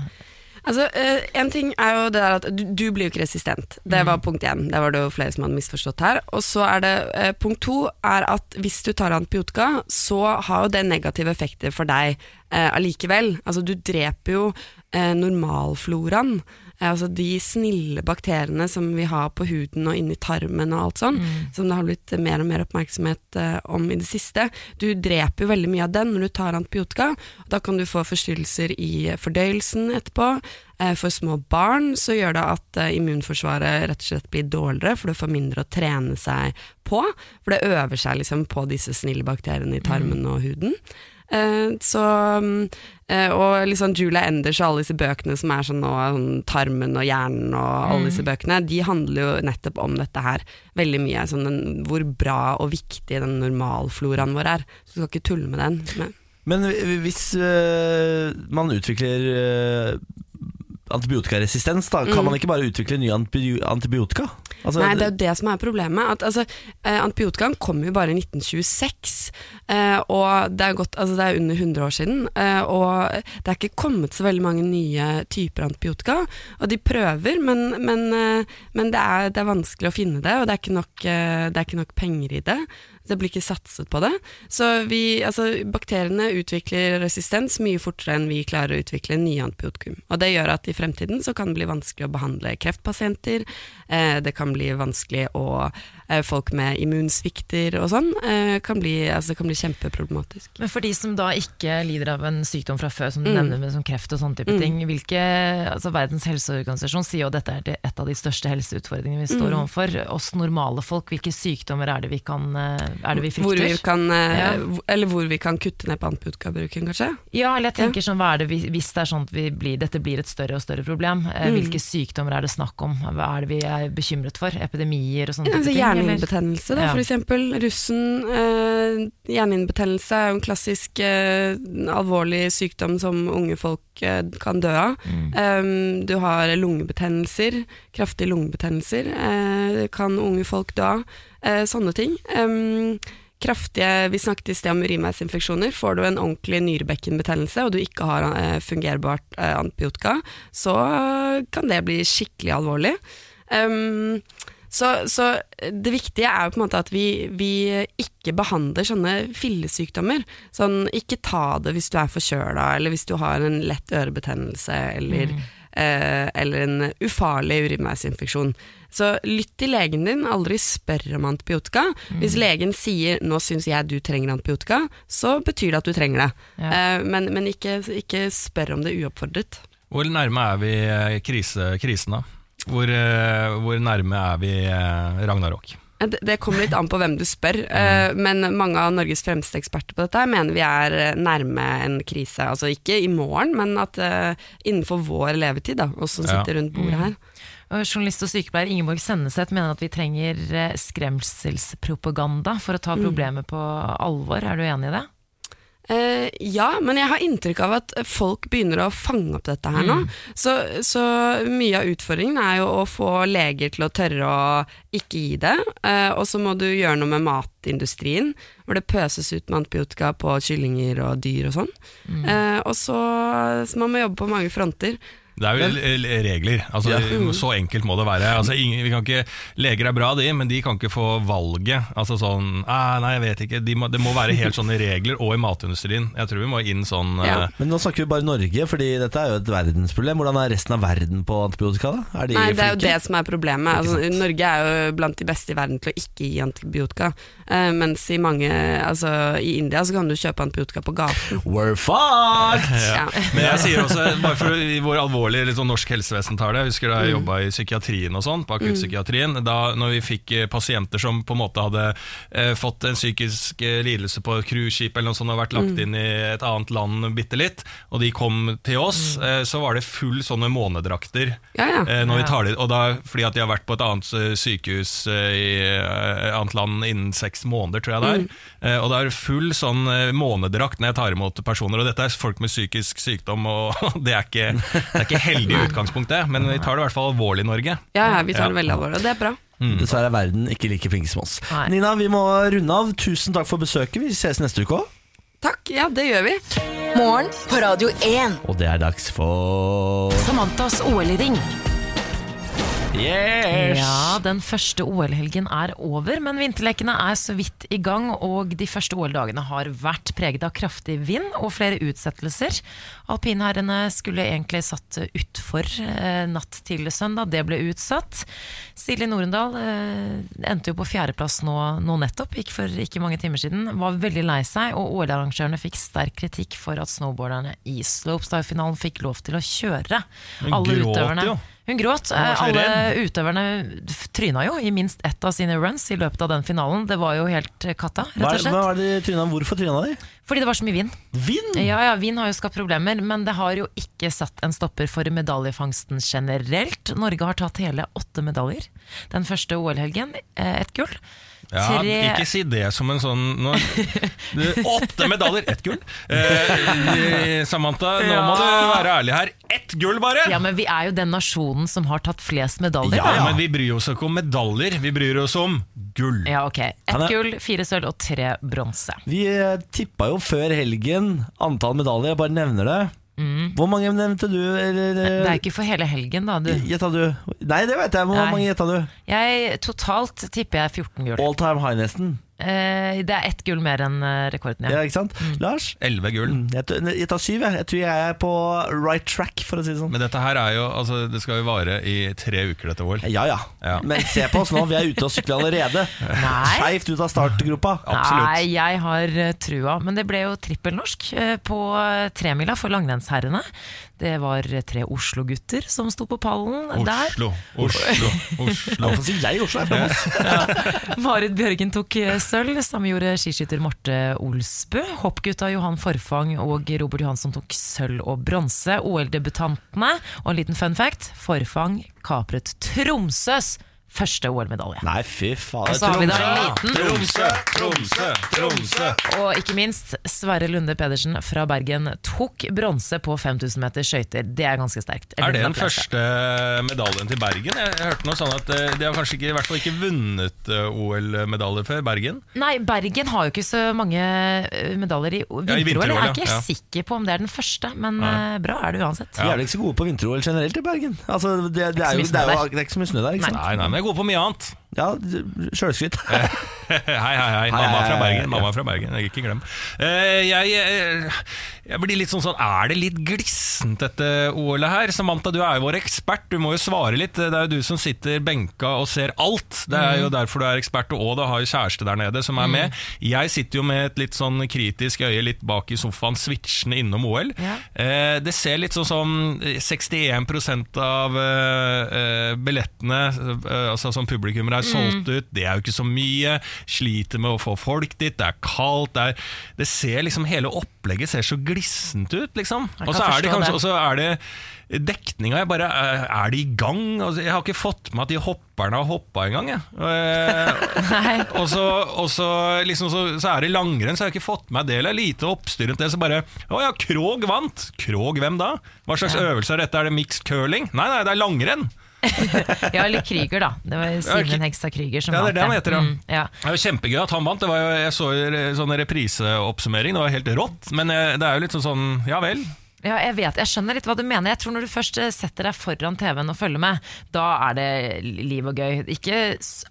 Altså, eh, En ting er jo det der at du, du blir jo ikke resistent. Det var punkt én. Det var det jo flere som hadde misforstått her. Og så er det eh, punkt to er at hvis du tar antibiotika, så har jo det negative effekter for deg eh. Altså du dreper jo eh, normalfloraen. Eh, altså de snille bakteriene som vi har på huden og inni tarmen og alt sånn, som det har blitt mer og mer oppmerksomhet eh, om i det siste. Du dreper jo veldig mye av den når du tar antibiotika. Da kan du få forstyrrelser i fordøyelsen etterpå. Eh, For små barn så gjør det at immunforsvaret rett og slett blir dårligere, for du får mindre å trene seg på. For det øver seg liksom på disse snille bakteriene i tarmen og huden. Så, mm, og liksom Julia Enders og alle disse bøkene som er sånn nå, sånn Tarmen og hjernen og alle disse bøkene, de handler jo nettopp om dette her veldig mye. Sånn den, hvor bra og viktig den normalfloraen vår er. Så du skal ikke tulle med den. Men, Men hvis øh, man utvikler øh, antibiotikaresistens, da, kan Mm. man ikke bare utvikle nye antibiotika? Altså, Nei, det er jo det som er problemet. At, altså, eh, antibiotikaen kom jo bare i 1926, eh, og det er, godt, altså, det er under 100 år siden. Eh, og det er ikke kommet så veldig mange nye typer antibiotika. Og de prøver, men, men, men det, er, det er vanskelig å finne det, og det er ikke nok, det er ikke nok penger i det. Det blir ikke satset på det. Så vi, altså, bakteriene utvikler resistens mye fortere enn vi klarer å utvikle nye antibiotikum. Og det gjør at i fremtiden så kan det bli vanskelig å behandle kreftpasienter, eh, det kan bli vanskelig å Folk med immunsvikter og sånn, eh, kan bli, altså, det kan bli kjempeproblematisk. Men for de som da ikke lider av en sykdom fra før, som du Mm. nevner med som kreft og sånne type Mm. ting, hvilke, altså Verdens helseorganisasjon sier jo at dette er et av de største helseutfordringene vi står Mm. overfor. Oss normale folk, hvilke sykdommer er det vi, kan, eh, er det vi frykter? Hvor vi kan, eh, Ja. Eller hvor vi kan kutte ned på antibiotikabruken, kanskje. Ja, eller jeg tenker sånn, hva er det vi, Hvis det er sånn at vi blir, dette blir et større og større problem, eh, Mm. hvilke sykdommer er det snakk om? Hva er det vi er bekymret for? Epidemier og sånne Ja, altså ting? Hjernehinnebetennelse, da, Ja. eksempel. Russen. Eh, hjernehinnebetennelse er jo en klassisk eh, alvorlig sykdom som unge folk eh, kan dø av. Mm. Um, du har lungebetennelser, kraftige lungebetennelser, eh, kan unge folk dø av. Eh, sånne ting. Um, kraftige, Vi snakket i sted om urinveisinfeksjoner. Får du en ordentlig nyrebekkenbetennelse og du ikke har eh, fungerbart antibiotika, så kan det bli skikkelig alvorlig. Um, så, så det viktige er jo på en måte at vi, vi ikke behandler sånne fillesykdommer. Sånn, ikke ta det hvis du er forkjøla, eller hvis du har en lett ørebetennelse, eller, eh, eller en ufarlig urinveisinfeksjon. Så lytt til legen din, aldri spør om antibiotika. Hvis legen sier 'nå syns jeg du trenger antibiotika', så betyr det at du trenger det. Ja. Eh, men men ikke, ikke spør om det uoppfordret. Hvor nærme er vi eh, krise, krisen da? Hvor, eh, hvor nærme er vi eh, Ragnarok? Det, det kommer litt an på hvem du spør, eh, men mange av Norges fremste eksperter på dette mener vi er nærme en krise. Altså ikke i morgen, men at innenfor vår levetid, da, oss som sitter rundt bordet her. Og Journalist og sykepleier Ingeborg Senneset mener at vi trenger skremselspropaganda for å ta Mm. problemet på alvor. Er du enig i det? Eh, ja, men jeg har inntrykk av at folk begynner å fange opp dette her nå. Så, så mye av utfordringen er jo å få leger til å tørre å ikke gi det. Uh, og så må du gjøre noe med matindustrien, hvor det pøses ut med antibiotika på kyllinger og dyr og sånn. Eh, og så, så man må jobbe på mange fronter. Det er jo l- regler. Altså, Ja. Så enkelt må det være. Altså, ingen, vi kan ikke, leger er bra, de, men de kan ikke få valget. Altså sånn, ah, Nei, jeg vet ikke. De må, det må være helt sånne regler, og i matindustrien. Jeg tror vi må inn sånn Ja. uh, Men nå snakker vi bare Norge, Fordi dette er jo et verdensproblem. Hvordan er resten av verden på antibiotika? da? Er de Nei, det er jo det som er problemet. Altså. Norge er jo blant de beste i verden til å ikke gi antibiotika. Uh, mens i mange Altså, i India så kan du kjøpe antibiotika på gaten. We're fucked! Ja. Men jeg sier også, bare for vår alvorlig dårlig sånn norsk helsevesen tar det. Jeg husker da jeg jobba i psykiatrien og sånn, på akuttpsykiatrien. Da når vi fikk eh, pasienter som på en måte hadde eh, fått en psykisk eh, lidelse på et cruiseskip eller noe sånt og vært lagt inn i et annet land bitte litt, og de kom til oss, eh, så var det full sånne månedrakter. Ja, ja. Eh, når vi tar det, og da, fordi at de har vært på et annet eh, sykehus eh, i et annet land innen seks måneder, tror jeg det er. Eh, og det er full sånn månedrakt når jeg tar imot personer. Og dette er folk med psykisk sykdom, og det er ikke, det er ikke heldig i utgangspunktet, men vi tar det i hvert fall alvorlig i Norge. Ja, ja, vi tar det Ja. veldig alvorlig, og det er bra. Dessverre er verden ikke like flink som oss. Nei. Nina, vi må runde av. Tusen takk for besøket. Vi ses neste uke òg. Takk, ja, det gjør vi. Morgen på Radio 1. Og det er dags for Samantas OL-ring. Yes! Ja, den første OL-helgen er over, men vinterlekene er så vidt i gang, og de første OL-dagene har vært preget av kraftig vind og flere utsettelser. Alpinherrene skulle egentlig satt utfor eh, natt til søndag, det ble utsatt. Silje Norendal eh, endte jo på fjerdeplass nå, nå nettopp, gikk for ikke mange timer siden. Var veldig lei seg, og OL-arrangørene fikk sterk kritikk for at snowboarderne i slopestyle-finalen fikk lov til å kjøre. alle gråt jo. Hun gråt. Alle utøverne tryna jo i minst ett av sine runs i løpet av den finalen. Det var jo helt eh, katta, rett og hva slett. var det tryna? Hvorfor tryna de? Fordi det var så mye vind. Vind! Ja, ja, Vind har jo skapt problemer, men det har jo ikke satt en stopper for medaljefangsten generelt. Norge har tatt hele åtte medaljer. Den første OL-helgen, Et ett gull. Ja, Tre- Ikke si det som en sånn nå, du, Åtte medaljer, ett gull! Eh, Samantha, nå må du være ærlig her. Ett gull, bare! Ja, men vi er jo den nasjonen som har tatt flest medaljer. Ja, da. men vi bryr oss ikke om medaljer, vi bryr oss om gull. Ja, ok. Ett gull, fire sølv og tre bronse. Vi eh, tippa jo før helgen antall medaljer, jeg bare nevner det. Hvor mange nevnte du? Eller, Mm. Det er ikke for hele helgen, da. Du. Gjetta du? Nei, det vet jeg. Hvor Nei. mange gjetta du? Jeg, totalt tipper jeg 14 gull. All time high, nesten. Eh, det er ett gull mer enn eh, rekorden, Ja, ja. ikke sant? Lars? Elleve gull. Mm, Jeg tar syv, jeg. Jeg tror jeg er på right track, for å si det sånn. Men dette her er jo Altså, det skal jo vare i tre uker, dette OL. Ja ja. Ja. Men se på oss nå, vi er ute og sykler allerede. Skeivt ut av startgropa. Absolutt. Nei, jeg har eh, trua. Men det ble jo trippelnorsk norsk på tremila for langrennsherrene. Det var tre Oslo-gutter som sto på pallen der. Oslo, Oslo, Oslo. Hvorfor sier jeg Oslo? Moss. Marit Bjørgen tok sølv, samme gjorde skiskytter Marte Olsbø. Hoppgutta Johan Forfang og Robert Johansson tok sølv og bronse. OL-debutantene, og en liten fun fact, Forfang kapret Tromsøs første OL-medalje. Nei, fy faen. Og så har vi da en Tromsø. liten Tromsø, Tromsø, Tromsø. Og ikke minst, Sverre Lunde Pedersen fra Bergen tok bronse på 5000 meter skøyter. Det er ganske sterkt. Er det den første medaljen til Bergen? Jeg, jeg hørte noe sånn at eh, De har kanskje ikke, i hvert fall ikke vunnet eh, OL-medaljer før, Bergen? Nei, Bergen har jo ikke så mange eh, medaljer i vinter-OL. jeg vinter jeg er ikke Ja. sikker på om det er den første, men eh, bra er det uansett. Vi er vel ikke så gode på vinter-OL generelt i Bergen. Altså, det, det, er jo, Ikke så mye det, er jo, det er ikke så mye snø der. Ikke sant? Nei, nei, men jeg er god på mye annet. Ja, Sjølskryt. Hei, hei, hei. Mamma fra Bergen. Mamma fra Bergen, Ikke glem. Eh, jeg, eh, jeg blir litt sånn sånn Er det litt glissent, dette OL-et her? Samantha, du er jo vår ekspert. Du må jo svare litt. Det er jo du som sitter benka og ser alt. Det er jo derfor du er ekspert, og du har jo kjæreste der nede som er med. Jeg sitter jo med et litt sånn kritisk øye litt bak i sofaen, switchende innom OL. Ja. Eh, det ser litt sånn som 61% av billettene altså som publikummer er solgt ut. Det er jo ikke så mye. Sliter med å få folk dit. Det er kaldt. Det, er, det ser liksom Hele opplegget ser så glissent ut, liksom. Og så er det kanskje også Og så er det Dekninga jeg bare, Er de i gang? Altså, jeg har ikke fått med at de hopperne har hoppa engang. Eh, og så, og så, liksom, så, så er det langrenn, så har jeg ikke fått med det. Eller lite oppstyr rundt det. Så bare Å ja, Krog vant! Krog hvem da? Hva slags øvelse er dette? Er det mixed curling? Nei, nei, det er langrenn! Ja, eller Krüger, da. Det var Simen Hekstad Krüger som Ja, det er vant det han heter, ja. Mm, ja. Det var kjempegøy at han vant. Det var jo, jeg så sånn repriseoppsummering, det var helt rått. Men eh, det er jo litt sånn sånn Ja vel. Ja, jeg vet, jeg skjønner litt hva du mener. Jeg tror Når du først eh, setter deg foran TV-en og følger med, da er det liv og gøy. Ikke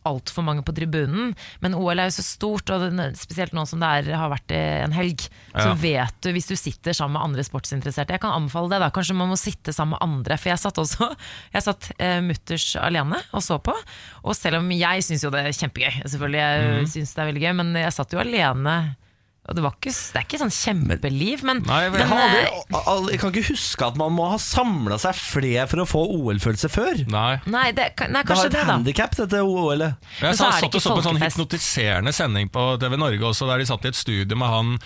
altfor mange på tribunen, men OL er jo så stort, og spesielt nå som det er, har vært eh, en helg, så Ja. vet du hvis du sitter sammen med andre sportsinteresserte Jeg kan anbefale det, da. Kanskje man må sitte sammen med andre. For jeg satt også Jeg satt eh, mutters alene og så på. Og selv om jeg syns jo det er kjempegøy, selvfølgelig, jeg mm. synes det er veldig gøy, men jeg satt jo alene det, var ikke, det er ikke sånn kjempeliv, men, Nei, jeg- men Jeg, har aldri, jeg kan ikke huske at man må ha samla seg flere for å få OL-følelse før. Nei. Nei, det, nei Det har et det, da. handikap, dette OL-et. Jeg så satt og så på en sånn hypnotiserende sending på TV Norge også, der de satt i et studio med han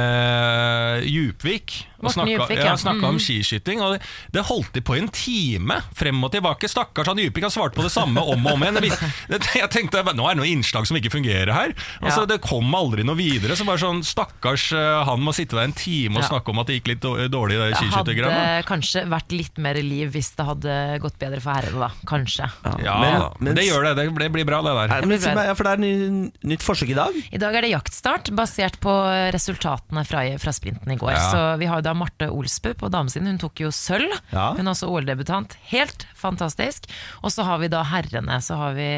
eh, Djupvik. Og snakka, ja, ja. snakka om Mm. skiskyting. Og det, det holdt de på i en time, frem og tilbake. Stakkars han Djupvik har svart på det samme om og om igjen. Jeg, jeg tenkte nå er det noe innslag som ikke fungerer her. Altså, Ja. Det kom aldri noe videre. Så bare sånn, Stakkars eh, han må sitte der en time og Ja. snakke om at det gikk litt dårlig i det Det hadde kanskje vært litt mer liv hvis det hadde gått bedre for herrene, da. Kanskje. Ja, Men- men, det gjør det. Det blir- blir bra, det der. Er- men si For det er ny, nytt forsøk i dag. I dag er det jaktstart, basert på resultatene fra, fra sprinten i går. Ja. Så vi har jo da Marte Olsbu på damesiden, hun tok jo sølv. Ja. Hun er også OL-debutant. Helt fantastisk. Og så har vi da herrene, så har vi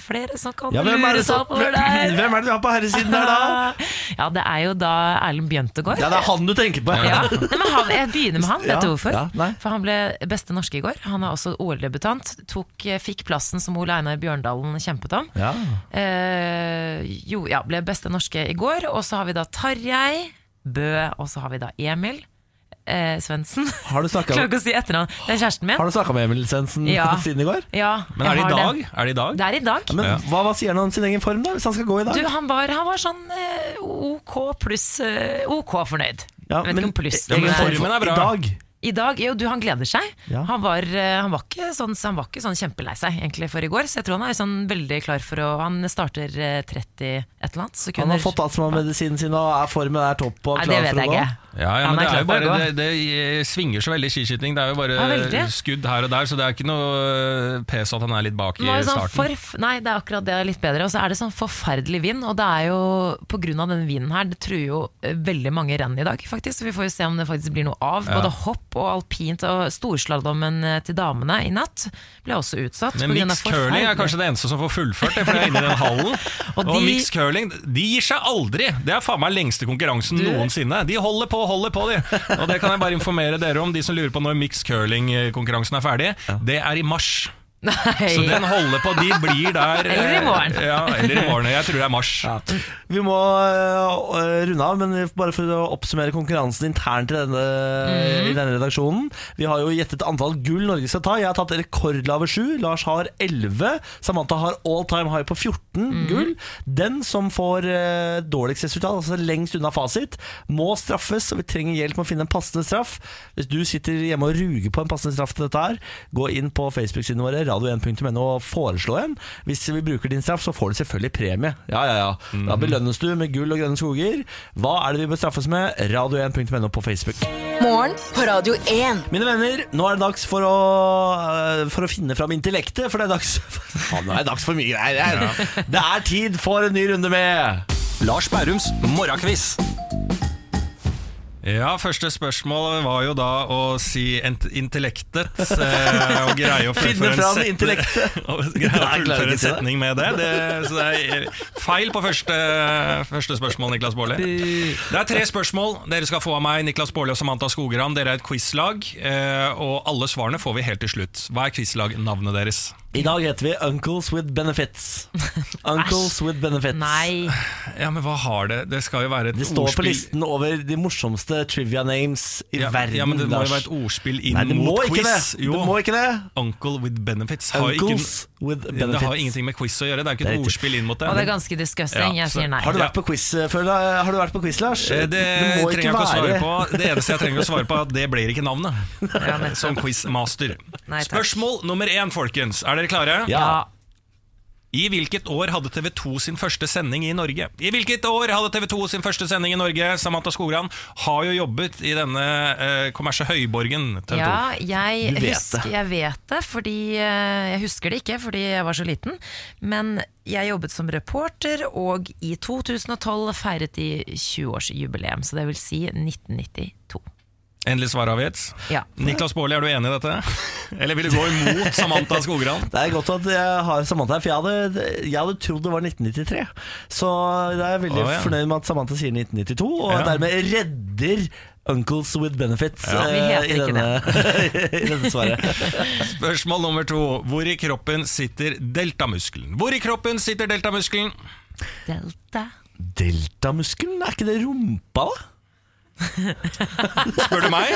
flere som kan Ja, hvem, er lure det seg oppover der. hvem er det vi har på herresiden der, da? Ja, det er jo da Erlend Bjøntegård. Ja, Det er han du tenker på. Ja, Nei, men han, Jeg begynner med han, vet du hvorfor? For han ble beste norske i går. Han er også OL-debutant. Fikk plassen som Ole Einar Bjørndalen kjempet om. Ja. Eh, jo, ja, ble beste norske i går. Og så har vi da Tarjei Bø, og så har vi da Emil eh, Svendsen. Har du snakka Klarer ikke å si etternavn. Det er kjæresten min. Har du snakka med Emil Svendsen Ja. siden i går? Ja, Men er det i dag? Er det i dag? Det er i dag. Ja, men Ja. hva, hva sier han om sin egen form, da? Hvis han skal gå i dag? Du, han var, han var sånn eh, OK pluss eh, OK fornøyd. ja, jeg vet ikke om pluss, Ja, men- Formen er bra. I dag. I dag, jo du, han gleder seg. Ja. Han, var, eh, han, var ikke sånn, han var ikke sånn kjempelei seg egentlig for i går, så jeg tror han er sånn veldig klar for å Han starter eh, 30 et eller annet sekunder. Han har fått astmamedisinen sin og er formen er topp og Nei, klar det vet for å jeg gå. ikke. Ja, ja, men det, er jo for bare, det, det svinger så veldig skiskyting. Det er jo bare skudd her og der, så det er ikke noe eh, pes at han er litt bak i starten. sånn starten. nei, det er akkurat det er litt bedre. Og så er det sånn forferdelig vind, og det er jo av den vinden her, det truer jo eh, veldig mange renn i dag, faktisk. Så vi får jo se om det faktisk blir noe av. Både hopp og alpint og storslalåmen eh, til damene i natt ble også utsatt. Men mix mixed curling er kanskje det eneste som får fullført det, for jeg er inne i den hallen. Og og de- mixed curling, de gir seg aldri! Det er faen meg lengste konkurransen Du- noensinne. De holder på, holder på, de. Og det kan jeg bare informere dere om, de som lurer på når mix curling-konkurransen er ferdig. Det er i mars. Nei. Så den holder på, de blir der Eller i eh, morgen. Ja, eller i morgen. Jeg tror det er mars. Vi må uh, runde av, men bare for å oppsummere konkurransen internt i denne, mm. i denne redaksjonen. Vi har jo gjettet antall gull Norge skal ta. Jeg har tatt rekordlave sju. Lars har 11. Samantha har all time high på 14 mm. gull. Den som får uh, dårligst resultat, altså lengst unna fasit, må straffes. Og vi trenger hjelp med å finne en passende straff. Hvis du sitter hjemme og ruger på en passende straff til dette her, gå inn på Facebook-siden vår radio1.no og foreslå en. Hvis vi bruker din straff, så får du selvfølgelig premie. Ja, ja, ja. Da belønnes du med gull og grønne skoger. Hva er det vi bør straffes med? Radio1.no på Facebook. Morgen på Radio 1. Mine venner, nå er det dags for å, øh, for å finne fram intellektet, for det er dags Faen, nå er det dags for mye greier. Det er tid for en ny runde med Lars Bærums morgenkviss. Ja, Første spørsmål var jo da å si intellektet eh, og greie å fullføre en fram set- intellektet. og greie å Nei, jeg klarer fullføre en setning med det. det så det er eh, feil på første, første spørsmål, Niklas Baarli. Det er tre spørsmål dere skal få av meg, Niklas Baarli og Samantha Skogran. Dere er et quizlag, eh, og alle svarene får vi helt til slutt. Hva er quizlagnavnet deres? I dag heter vi Uncles with Benefits. Uncles with Benefits. Nei. Ja, men hva har det? Det skal jo være et ordspill Det står på listen over de morsomste trivia names i ja, verden. ja, men det må jo være et ordspill inn Nei, mot quiz. det. Jo. Det må ikke det. Uncle with benefits har Uncles ikke, with benefits. Det har ingenting med quiz å gjøre. Det er ikke et ordspill inn mot det. Og det er ganske disgusting. Ja, Jeg sier nei. Har du vært på quiz før? Har du vært på quiz, Lars? Det, Det trenger jeg ikke å svare på. Det eneste jeg trenger å svare på, er at det blir ikke navnet. Ja. Som quizmaster. Nei. Spørsmål nummer én, folkens. Er dere klare? Ja. I hvilket år hadde TV 2 sin første sending i Norge? I hvilket år hadde TV 2 sin første sending i Norge? Samantha Skogran har jo jobbet i denne eh, kommersielle høyborgen TV 2. Ja, jeg, vet husker, jeg vet det, fordi eh, Jeg husker det ikke fordi jeg var så liten. Men jeg jobbet som reporter, og i 2012 feiret de 20-årsjubileum. Så det vil si 1992. Endelig svar avgitt. Ja. Niklas Baarli, er du enig i dette? Eller vil du gå imot Samantha Skogran? Det er godt at jeg har Samantha her, for jeg hadde, jeg hadde trodd det var 1993. Så jeg er veldig Å, ja. fornøyd med at Samantha sier 1992, og Ja. dermed redder Uncles with benefits Ja. Vi eh, i, denne, i dette svaret. Spørsmål nummer to. Hvor i kroppen sitter deltamuskelen? Hvor i kroppen sitter deltamuskelen? Delta, Deltamuskelen, er ikke det rumpa, da? Spør du meg?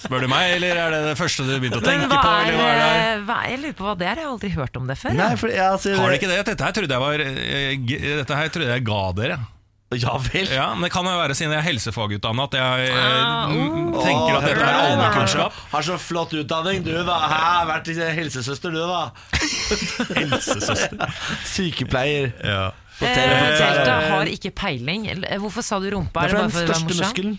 Spør du meg, eller er det det første du begynte å Men tenke hva på? er, Eller hva er det eh, hva, jeg lurer på hva det er, jeg har aldri hørt om det før. Nei, for, ja, altså, Har det ikke det? Dette her trodde jeg var eh, g- Dette her trodde jeg ga dere. Ja vel. Ja, men Det kan jo være siden jeg er helsefagutdanna at jeg eh, Ah, oh. tenker at dette er Har allmennkunnskap. Har så flott utdanning, du da. Hæ, vært helsesøster, du da. Helsesøster. Sykepleier. Ja. Eh, Delta har ikke peiling. Eh, Hvorfor sa du rumpa? Det er det den største muskelen.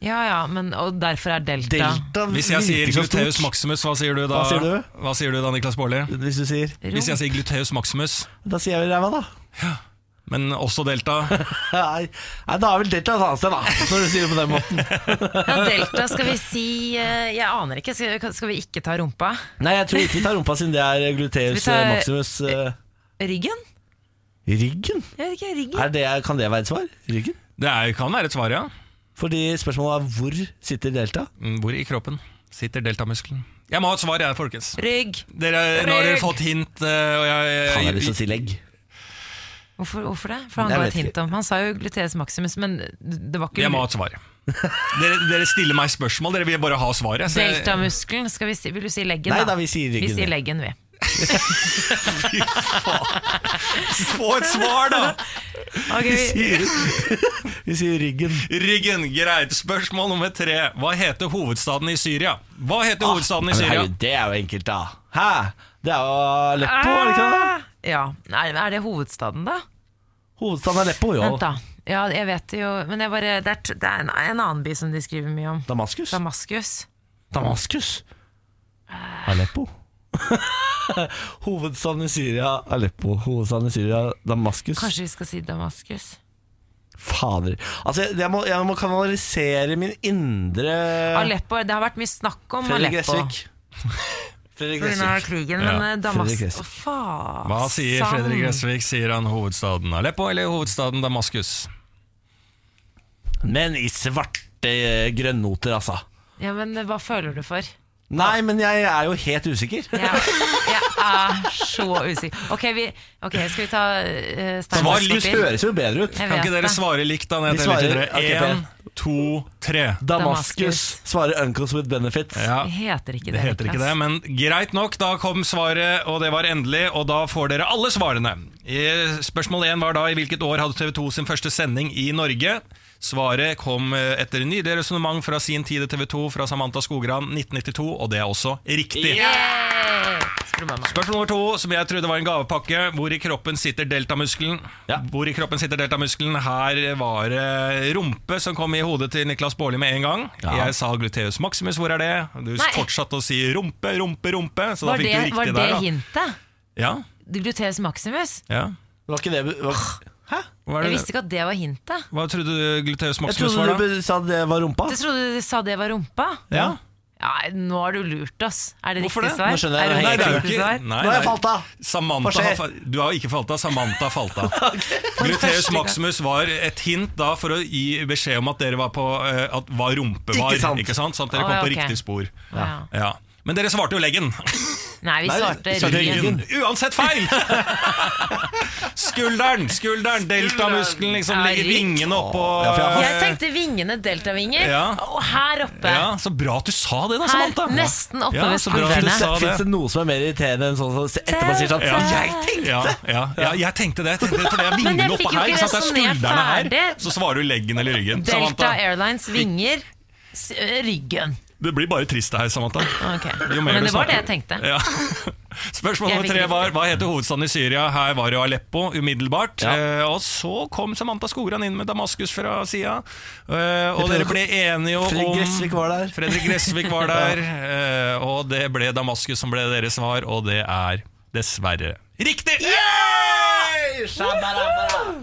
Ja, ja, men, og derfor er delta, Delta Hvis jeg sier gluteus maximus, hva sier du da? Hva sier du? Hva sier du da, Niklas Baarli? Hvis du sier Hvis jeg sier gluteus maximus, Da sier jeg vel ræva, da. men også delta Nei, da er vel delta et annet sted, da. Når du sier det på den måten. ja, delta skal vi si eh, Jeg aner ikke. Skal, skal vi ikke ta rumpa? Nei, jeg tror ikke vi tar rumpa siden det er gluteus maximus. Ryggen? Ryggen? Ikke, ryggen. Er det, kan det være et svar? Ryggen? Det er, kan være et svar, ja. Fordi spørsmålet er hvor sitter delta? Mm, Hvor i kroppen sitter deltamuskelen? Jeg må ha et svar, jeg, folkens. Rygg. Dere, nå har dere fått hint. eh, Og jeg, Faen, jeg har lyst til å si legg. Hvorfor, hvorfor det? For han Jeg ga et hint om Han sa jo gluteus maximus, men det var ikke jeg må ha et svar. Dere, dere stiller meg spørsmål, dere vil bare ha svaret. Deltamuskelen, skal vi si, vil du si leggen? Nei da, vi sier ryggen, Vi sier leggen, vi. Leggen, faen. Få et svar, da! Okay, Vi vi, sier, vi sier ryggen. Ryggen, greit. Spørsmål nummer tre. Hva heter hovedstaden i Syria? Hva heter hovedstaden i Syria? herregud, det er jo enkelt, da. Hæ? Det er jo Aleppo, er det ikke det? Ah, Ja, Nei, Er det hovedstaden, da? Hovedstaden er Aleppo, jo. Vent, da. Ja, jeg vet det jo, men jeg bare, det, er, det er en, en annen by som de skriver mye om. Damaskus? Damaskus. Damaskus? Aleppo? Hovedstaden i Syria, Aleppo. Hovedstaden i Syria, Damaskus. Kanskje vi skal si Damaskus? Fader. Altså, jeg må, jeg må kanalisere min indre Aleppo, det har vært mye snakk om Fredrik Aleppo. Gressvik. Fredrik Gressvik. krigen, Ja. men Damas... Fredrik Gressvik. Hva sier Fredrik Gressvik? Sier han hovedstaden Aleppo eller hovedstaden Damaskus? Men i svarte eh, grønnoter, altså. Ja, men eh, hva føler du for? Nei, men jeg er jo helt usikker. Jeg, jeg er så usikker. Ok, vi, okay skal vi ta uh, stein, Svar lyst? Høres jo bedre ut. Kan ikke dere det. svare likt da? når svarer- Én, to, tre. Damaskus svarer uncles with benefits. Ja. Det heter ikke det. Det heter ikke det, men greit nok. Da kom svaret, og det var endelig. Og da får dere alle svarene. Spørsmål én var da i hvilket år hadde TV 2 sin første sending i Norge? Svaret kom eh, etter en nydelig resonnement fra sin tid i TV 2 fra Samantha Skogran 1992, og det er også riktig. Meg? Spørsmål nummer to, som jeg trodde var en gavepakke. Hvor i kroppen sitter deltamuskelen? Ja. Hvor i kroppen sitter deltamuskelen? Her var det rumpe som kom i hodet til Niklas Baarli med en gang. Ja. Jeg sa gluteus maximus, hvor er det? Du Nei. fortsatte å si rumpe, rumpe, rumpe. Så Var da fikk det, du riktig var det der, hintet? Ja, Gluteus maximus? ja. Det var ikke det var, Hæ? Jeg visste ikke at det var hintet. Hva trodde du gluteus maximus trodde var, Jeg da? du sa det var rumpa. Du trodde du sa det var rumpa? Ja. Ja, nå har du lurt oss. Er det Hvorfor riktig det? svar? Nå skjønner jeg Er det nei, det er riktig ikke svar? nei, Nå har jeg falt av. Samantha har fa- Du har ikke falt av, Samantha falt av. Gluteus maximus var et hint da for å gi beskjed om at dere var på eh, At hva rumpe var. Ikke sant. Ikke sant? Sånn at dere kom okay. på riktig spor. Ja. Ja. Men dere svarte jo leggen. Nei, vi svarte ryggen. ryggen. Uansett feil! skulderen! skulderen Deltamuskelen liksom Ja, legger vingene oppå Ja, jeg Jeg tenkte vingene, deltavinger. Ja. Og her oppe. Ja, Så bra at du sa det, da, Her, Samantha. nesten oppe Ja, ved så skuldrene. Fins det noe som er mer irriterende enn sånn som etterpå sier sånn Ja. Jeg tenkte Ja, ja, ja, jeg tenkte det. Jeg tenkte det for det er vingene oppe oppå her. ikke sant? Det er skuldrene her. Så svarer du leggen eller ryggen. Delta Samantha, Airlines vinger, ryggen. Det blir bare trist det her, Samantha. Okay. Jo mer Men det var det jeg tenkte. Ja. Spørsmål nummer tre var hva heter hovedstaden i Syria. Her var det jo Aleppo umiddelbart. Ja. Eh, og så kom Samantha Skogran inn med Damaskus fra sida. Eh, og dere ble enige om Fredrik Gressvik var der. Fredrik Gressvik var der. eh, og det ble Damaskus som ble deres svar, og det er dessverre riktig!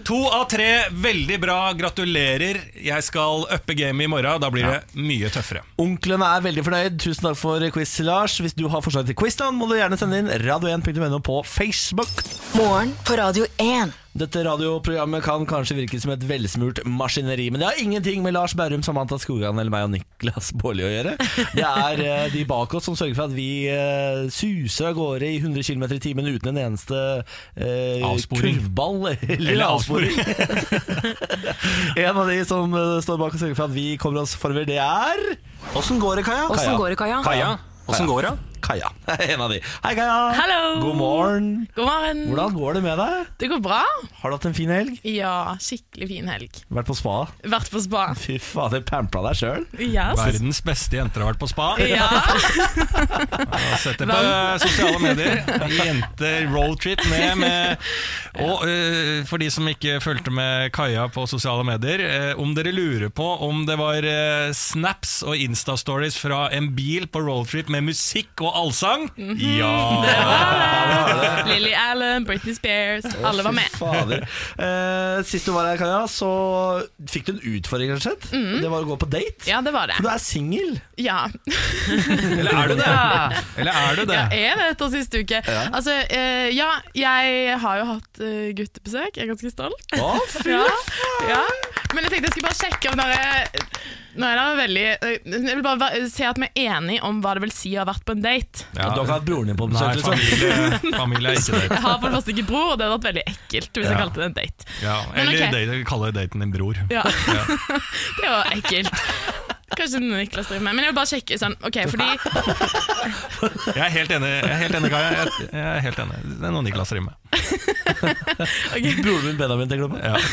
To av tre, veldig bra. Gratulerer. Jeg skal uppe gamet i morgen. Da blir det mye tøffere. Onklene er veldig fornøyd. Tusen takk for quiz, Lars. Hvis du har forslag til quiz, må du gjerne sende inn radio1.no på Facebook. Morgen på Radio 1. Dette radioprogrammet kan kanskje virke som et velsmurt maskineri, men det har ingenting med Lars Berrum, Samantha Skogan eller meg og Niklas Baarli å gjøre. Det er eh, de bak oss som sørger for at vi eh, suser av gårde i 100 km i timen uten en eneste eh, Avsporing. kurvball eller, Eller avsporing. en av de som eh, står bak og sørger for at vi kommer oss forover, det er Åssen går det, Kaja? Åssen går det, Kaja? Kaja, åssen går det? Kaja. En av de. Hei, Kaja. Hallo. God morgen. God morgen. Hvordan går det med deg? Det går bra. Har du hatt en fin helg? Ja, skikkelig fin helg. Vært på spa? Vært på spa. Fy fader, pampla deg sjøl? Yes. Verdens beste jenter har vært på spa. Ja. Sett det på sosiale medier. Jenter roadtrip med, med Og uh, for de som ikke fulgte med Kaja på sosiale medier, uh, om dere lurer på om det var uh, snaps og Insta-stories fra en bil på roadtrip med musikk og allsang Ja! Det var det. Lily Allen, Britney Spears, alle var med. Fader. Eh, sist du var her, Kaja, så fikk du en utfordring, rett og slett. Det var å gå på date. Ja, det var det. For du er singel. Ja. Eller er du det? Eller er du det? Jeg er det etter siste uke. Altså, eh, ja, jeg har jo hatt uh, guttebesøk. Jeg er ganske stolt. Å, fy Ja, ja. Men jeg tenkte jeg skulle bare sjekke om dere Nå er det veldig eh, Jeg vil bare si at vi er enige om hva det vil si å ha vært på en date. Ja. Du har ikke hatt broren din på besøk? Nei, familie, familie er ikke date. Jeg har for det første ikke bror, og det hadde vært veldig ekkelt hvis jeg kalte det en date. Ja, eller okay. date, kalle daten din bror. Ja. det var ekkelt. Kanskje Niklas driver med. Men jeg vil bare sjekke sånn, ok, fordi Jeg er helt enig, jeg er helt enig Kaja. Jeg, jeg er helt enig. Det er noe Niklas driver med. Broren min Benjamin, tenker du på? Ja.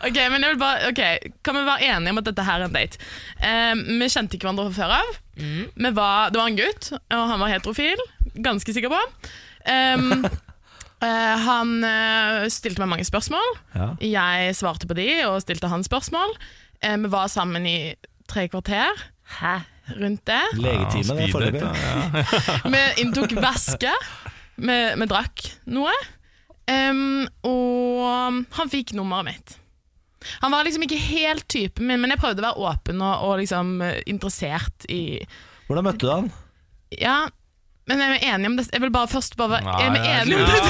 Ok, men jeg vil bare, ok, Kan vi være enige om at dette her er en date? Eh, vi kjente ikke hverandre fra før av. Vi var, det var en gutt, og han var heterofil. Ganske sikker på. Um, eh, han eh, stilte meg mange spørsmål. Ja. Jeg svarte på de og stilte han spørsmål. Eh, vi var sammen i tre kvarter Hæ? rundt det. Legetime, det foreløpig. ja. Vi inntok væske. Vi, vi drakk noe. Um, og han fikk nummeret mitt. Han var liksom ikke helt typen min, men jeg prøvde å være åpen og, og liksom eh, interessert i Hvordan møtte du han? Ja, men er enig om det? Jeg vil bare først bare være enig om det?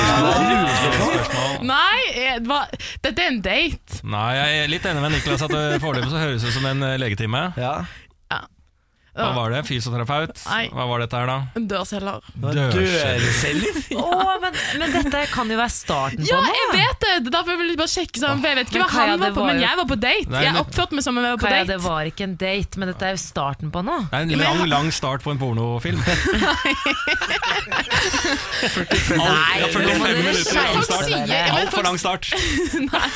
Nei, jeg, hva, dette er en date. Nei, jeg er litt enig med Niklas at det foreløpig så høres ut som en eh, legetime. Ja. Hva var det? Fysioterapeut? Nei. Hva var dette her, da? En dørselger. Dørselger? Å, men, men dette kan jo være starten Ja, på noe. jeg vet det! Er Derfor vil jeg bare sjekke sånn, for Jeg vet ikke hva han var på, men jeg var på date. Nei, Jeg oppførte meg som om jeg var på Kaja, date. det var ikke en date, men dette er jo starten på noe. Det er en lang, lang start på en pornofilm. Nei, 45 nå må dere minutter lang start. Altfor lang start. Nei.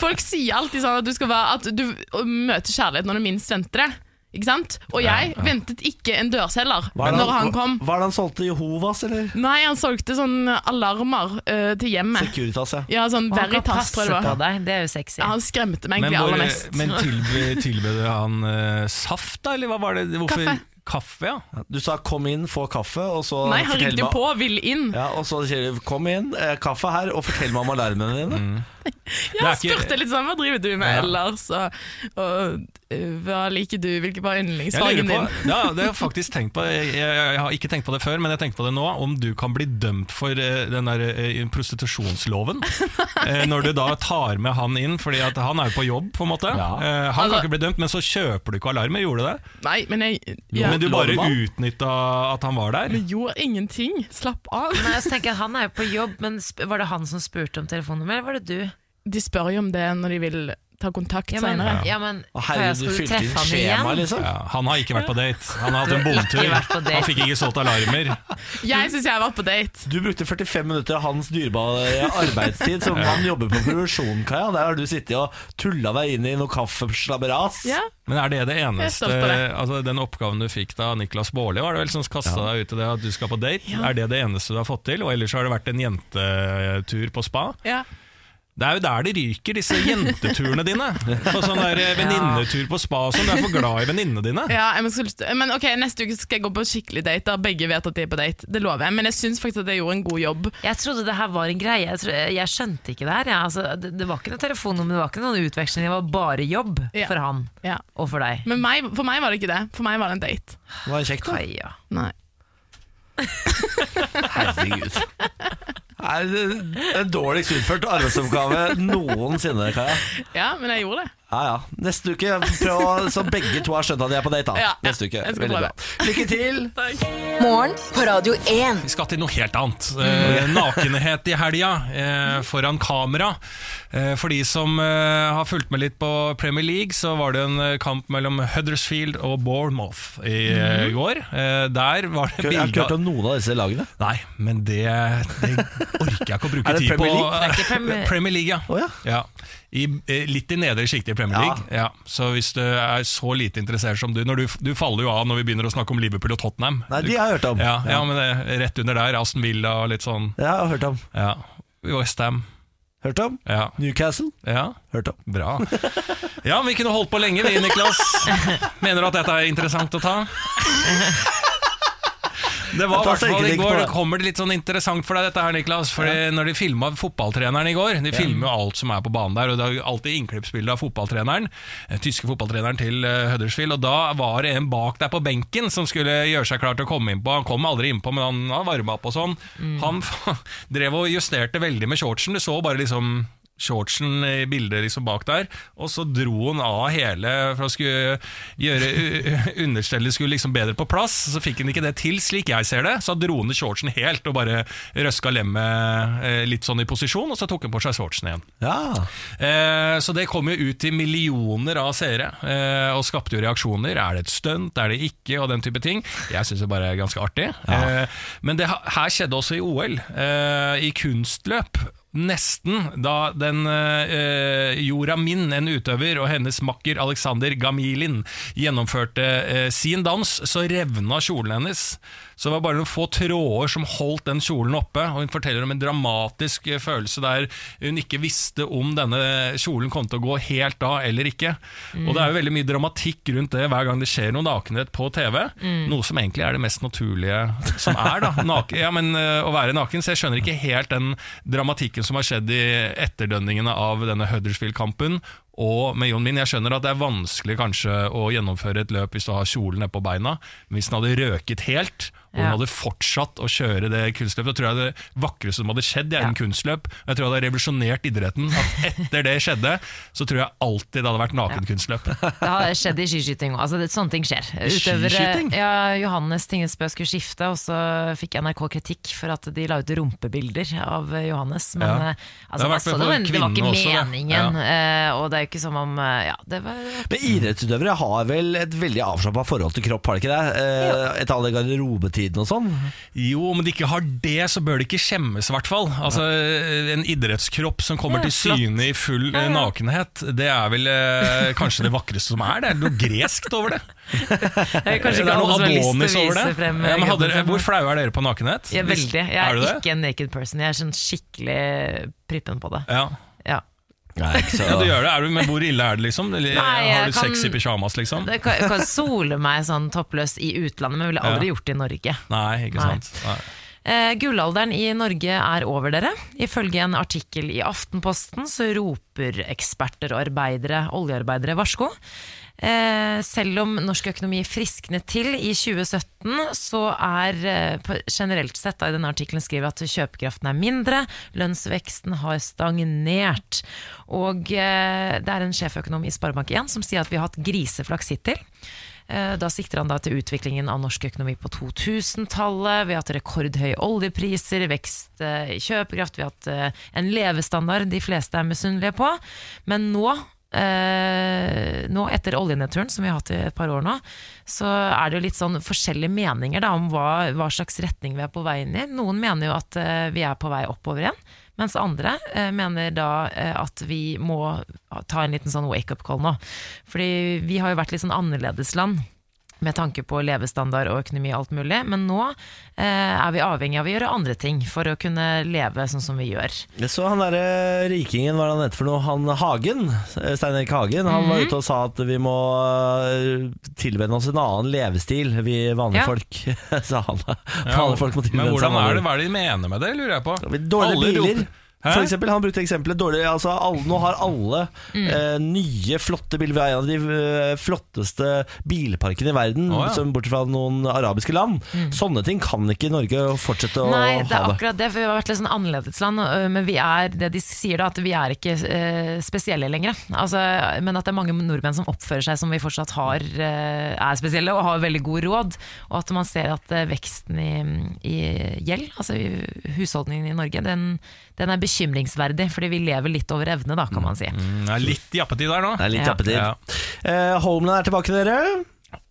Folk sier alltid sånn at du skal være At du møter kjærlighet når du minst venter det. Ikke sant? Og jeg ventet ikke en dørselger er når han kom. Hva er det han solgte? Jehovas, eller? Nei, han solgte sånne alarmer uh, til hjemmet. Securitas, ja. Ja, sånn Og han Veritas, tror jeg det var. deg, det er jo sexy. Ja, han skremte meg egentlig aller mest. men tilbød, han uh, saft, da? Eller hva var det? Hvorfor? Kaffe. Kaffe, ja. Du sa 'kom inn, få kaffe', og så Nei, han ringte jo på vil inn. Ja, og så sier du 'kom inn, eh, kaffe her', og fortell meg om alarmene dine. Ja, ikke- spurte litt sånn, hva driver du med Ja. ellers? Og, og hva liker du? Hvilken var yndlingsfargen din? ja, det har jeg faktisk tenkt på jeg, jeg, jeg har ikke tenkt på det før, men jeg tenkte på det nå. Om du kan bli dømt for uh, den der uh, prostitusjonsloven. uh, når du da tar med han inn, Fordi at han er jo på jobb, på en måte. Ja. Eh, han Altså- kan ikke bli dømt, men så kjøper du ikke alarmer. Gjorde du det? Nei, men jeg ja. men du bare utnytta at han var der? Men gjorde ingenting. Slapp av. Nei, jeg tenker Han er jo på jobb, men sp var det han som spurte om telefonnummer, eller var det du? De spør jo om det når de vil ta kontakt Ja, men, senere. ja, men Å, herregud, du fylte inn han skjema, igjen? liksom. Ja, han har ikke vært på date. Han har hatt en bomtur. Han fikk ikke solgt alarmer. Jeg syns jeg har vært på date. Du brukte 45 minutter av hans dyrebare arbeidstid som han jobber på produksjon, Kaja. Der har du sittet og tulla deg inn i noe kaffeslabberas. Ja. Men er det det eneste det. altså Den oppgaven du fikk da Niklas Baarli, var det vel som kasta deg ut i det at du skal på date? Er det det eneste du har fått til? Og ellers har det vært en jentetur på spa? Ja. Det er jo der det ryker, disse jenteturene dine. På sånn der eh, venninnetur på spa og sånn. Du er for glad i venninnene dine. Ja, men ok, Neste uke skal jeg gå på skikkelig date. Da begge vet at de er på date. Det lover jeg. Men jeg syns faktisk at jeg gjorde en god jobb. Jeg trodde det her var en greie. Jeg, trodde, jeg skjønte ikke det her. Ja, Altså, det, det var ikke noe telefonnummer, det var ikke noen utveksling. Det var bare jobb Ja. for han Ja. og for deg. Men meg, for meg var det ikke det. For meg var det en date. Var det kjekt, da? Nei. Herregud. Er en dårligst utført arbeidsoppgave noensinne, Kaja. Ja, men jeg gjorde det. Ja, ja. Neste uke, prøv å Så begge to har skjønt at de er på date, da. Ja. Neste uke. Veldig bra. Lykke til! Morgen på Radio 1. Vi skal til noe helt annet. Eh, nakenhet i helga eh, foran kamera. Eh, for de som eh, har fulgt med litt på Premier League, så var det en eh, kamp mellom Huddersfield og Bournemouth i eh, går. Eh, der var det Jeg har ikke hørt om noen av disse lagene. Nei, men det, det orker jeg ikke å bruke Er det tid på. Premier League? Det er ikke Premier- Premier League, ja. Å, ja. ja. I, eh, litt i nedre sjiktet i Premier League. Ja. Så hvis du er så lite interessert som du når du, du faller jo av når vi begynner å snakke om Liverpool og Tottenham. Nei, de har jeg hørt om. Ja, ja, men det, rett under der, Aston Villa og litt sånn. Ja, jeg har hørt om. Ja. Westham. Hørt om? Ja. Newcastle? ja. Hørt om. Bra. Ja, vi kunne holdt på lenge, vi, Niklas. Mener du at dette er interessant å ta? Det var i hvert fall i går, det. det kommer litt sånn interessant for deg dette her, Niklas. Fordi Når de filma fotballtreneren i går De filmer jo alt som er på banen der, og det er alltid innklippsbilde av fotballtreneren. Den tyske fotballtreneren til eh, Huddersfield. Og da var det en bak der på benken som skulle gjøre seg klar til å komme innpå. Han kom aldri innpå, men han, han varma opp og sånn. Han drev og justerte veldig med shortsen. Du så bare liksom shortsen i bildet liksom bak der, og så dro han av hele for å skulle gjøre understellet skulle liksom bedre på plass. Så fikk han ikke det til, slik jeg ser det. Så dro han ned shortsen helt og bare røska lemmet eh, litt sånn i posisjon, og så tok han på seg shortsen igjen. Ja. Eh, så det kom jo ut til millioner av seere, eh, og skapte jo reaksjoner. Er det et stunt, er det ikke, og den type ting. Jeg syns det bare er ganske artig. Eh, men det her skjedde også i OL, i kunstløp. Nesten da den eh, Jora Min, en utøver, og hennes makker Alexander Gamilin gjennomførte eh, sin dans, så revna kjolen hennes. Så det var bare noen få tråder som holdt den kjolen oppe. Og Hun forteller om en dramatisk eh, følelse der hun ikke visste om denne kjolen kom til å gå helt av eller ikke. Og det er jo veldig mye dramatikk rundt det hver gang det skjer noe nakenhet på TV. Noe som egentlig er det mest naturlige som er. da Naken, ja, men uh, Å være naken. Så jeg skjønner ikke helt den dramatikken som har skjedd i etterdønningene av denne Huddersfield-kampen. Og med Jon Min, jeg skjønner at det er vanskelig kanskje å gjennomføre et løp hvis du har kjolen nedpå beina, men hvis den hadde røket helt, og hun Ja. hadde fortsatt å kjøre det kunstløpet, da tror jeg det vakreste som hadde skjedd, det er en Ja. kunstløp. Jeg tror det hadde revolusjonert idretten. At etter det skjedde, så tror jeg alltid det hadde vært nakenkunstløp. Det har skjedd i skiskyting òg. Altså, sånne ting skjer. Utøvere, ja, Johannes Tingesbø skulle skifte, og så fikk NRK kritikk for at de la ut rumpebilder av Johannes. Men Ja. altså, Det altså, det, var, det var ikke også, det. meningen. eh, og det er jo ikke som om eh, Ja, det var Men idrettsutøvere har vel et veldig avslappa forhold til kropp, har de ikke det? Eh, etter alle garderobetiden og sånn. Jo, om de ikke har det, så bør de ikke skjemmes, i hvert fall. Altså, En idrettskropp som kommer Ja, til syne i full nakenhet, det er vel eh, kanskje det vakreste som er. Det er noe greskt over det. Er kanskje ikke alle som har lyst til å over det. vise frem Ja, men hadde, hvor flaue er dere på nakenhet? Jeg er veldig. Jeg Er er, ikke en naked person. Jeg er sånn skikkelig prippen på det. Ja. Ja. Nei, så ja, du gjør det. Er du, men hvor ille er det, liksom? Eller, Nei, har du kan- sex i pyjamas, liksom? Jeg kan, kan sole meg sånn toppløs i utlandet, men ville aldri Ja. gjort det i Norge. Nei, ikke Nei. sant. Nei. Eh, gullalderen i Norge er over dere. Ifølge en artikkel i Aftenposten så roper eksperter og arbeidere, oljearbeidere varsko. Eh, selv om norsk økonomi frisknet til i 2017, så er eh, generelt sett, da, i denne artikkelen skriver at kjøpekraften er mindre, lønnsveksten har stagnert. Og eh, det er en sjeføkonom i Sparebank1 som sier at vi har hatt griseflaks hittil. Da sikter han da til utviklingen av norsk økonomi på 2000-tallet. Vi har hatt rekordhøye oljepriser, vekst i kjøpekraft, vi har hatt en levestandard de fleste er misunnelige på. Men nå, eh, nå etter oljenedturen, som vi har hatt i et par år nå, så er det jo litt sånn forskjellige meninger da, om hva, hva slags retning vi er på vei inn i. Noen mener jo at eh, vi er på vei oppover igjen. Mens andre eh, mener da eh, at vi må ta en liten sånn wake-up call nå. Fordi vi har jo vært litt sånn annerledesland med tanke på levestandard og økonomi og alt mulig. Men nå eh, er vi avhengig av å gjøre andre ting for å kunne leve sånn som vi gjør. Så han derre rikingen, hva er det han heter for noe? Han Hagen, eh, Stein Erik Hagen, han Mhm. var ute og sa at vi må eh, tilvenne oss en annen levestil, vi vanlige Ja. folk, sa han. Ja, Vanlige folk må men tilvenne hvordan er det, hva er det de mener med det, lurer jeg på? Dårlige biler. roper- For eksempel, han brukte eksempelet dårlig altså, alle, Nå har alle Mm. eh, nye, flotte biler. Vi har en av de eh, flotteste bilparkene i verden, oh, ja. som bortsett fra noen arabiske land. Sånne ting kan ikke Norge fortsette å ha. Nei, det er akkurat det, for vi har vært litt sånn annerledesland, øh, men vi er det de sier da, at vi er ikke øh, spesielle lenger. Altså, men at det er mange nordmenn som oppfører seg som vi fortsatt har, øh, er spesielle og har veldig god råd, og at man ser at veksten i, i gjeld, altså husholdningen i Norge, den, den er bekymringsverdig, fordi vi lever litt over evne, da, kan man si. Mm, det er litt jappetid der nå. Det er litt Ja. jappetid. Ja. Uh, Homeland er tilbake, dere.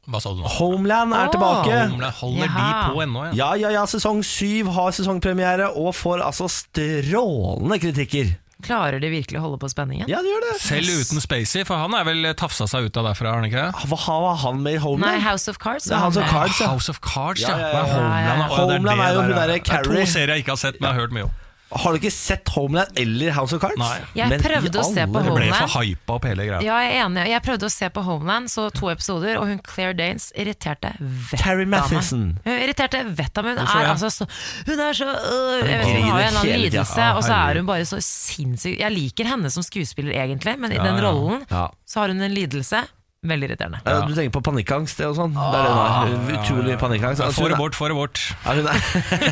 Hva sa du nå? Homeland er oh. tilbake. Holder holder de på ennå, ja? Ja, ja, ja, sesong syv har sesongpremiere og får altså strålende kritikker. Klarer de virkelig å holde på spenningen? Ja, det gjør det. Selv uten Spacey, for han er vel tafsa seg ut av derfra, han ikke? Hva har han med i Homeland? Nei, House of Cards. Det er House of. Cards, ja. House of Cards, ja. Ja, ja, ja. Hva er Homeland? Ja, ja. Ja, Homeland er jo hun der, derre Carrie. Det er to serier jeg ikke har sett, men jeg har hørt mye om. Har du ikke sett Homeland eller House of Cards? Nei. Jeg Men prøvde å se på Homeland. Det ble for hypa opp hele greia. Ja, jeg er enig. Jeg prøvde å se på Homeland, så to episoder, og hun Claire Danes irriterte vettet Carrie av meg. Mathison. Hun irriterte vettet av meg. Hun er altså så Hun er så øh, Jeg vet ikke, Hun har en eller annen lidelse, og så er hun bare så sinnssyk Jeg liker henne som skuespiller, egentlig, men i Ja, den ja. rollen Ja. så har hun en lidelse. Veldig irriterende. Ja. Du tenker på panikkangst og sånn? Det er det hun har. Utrolig panikkangst. Ja, Altså, Få det bort, få det bort. Ja, hun, er,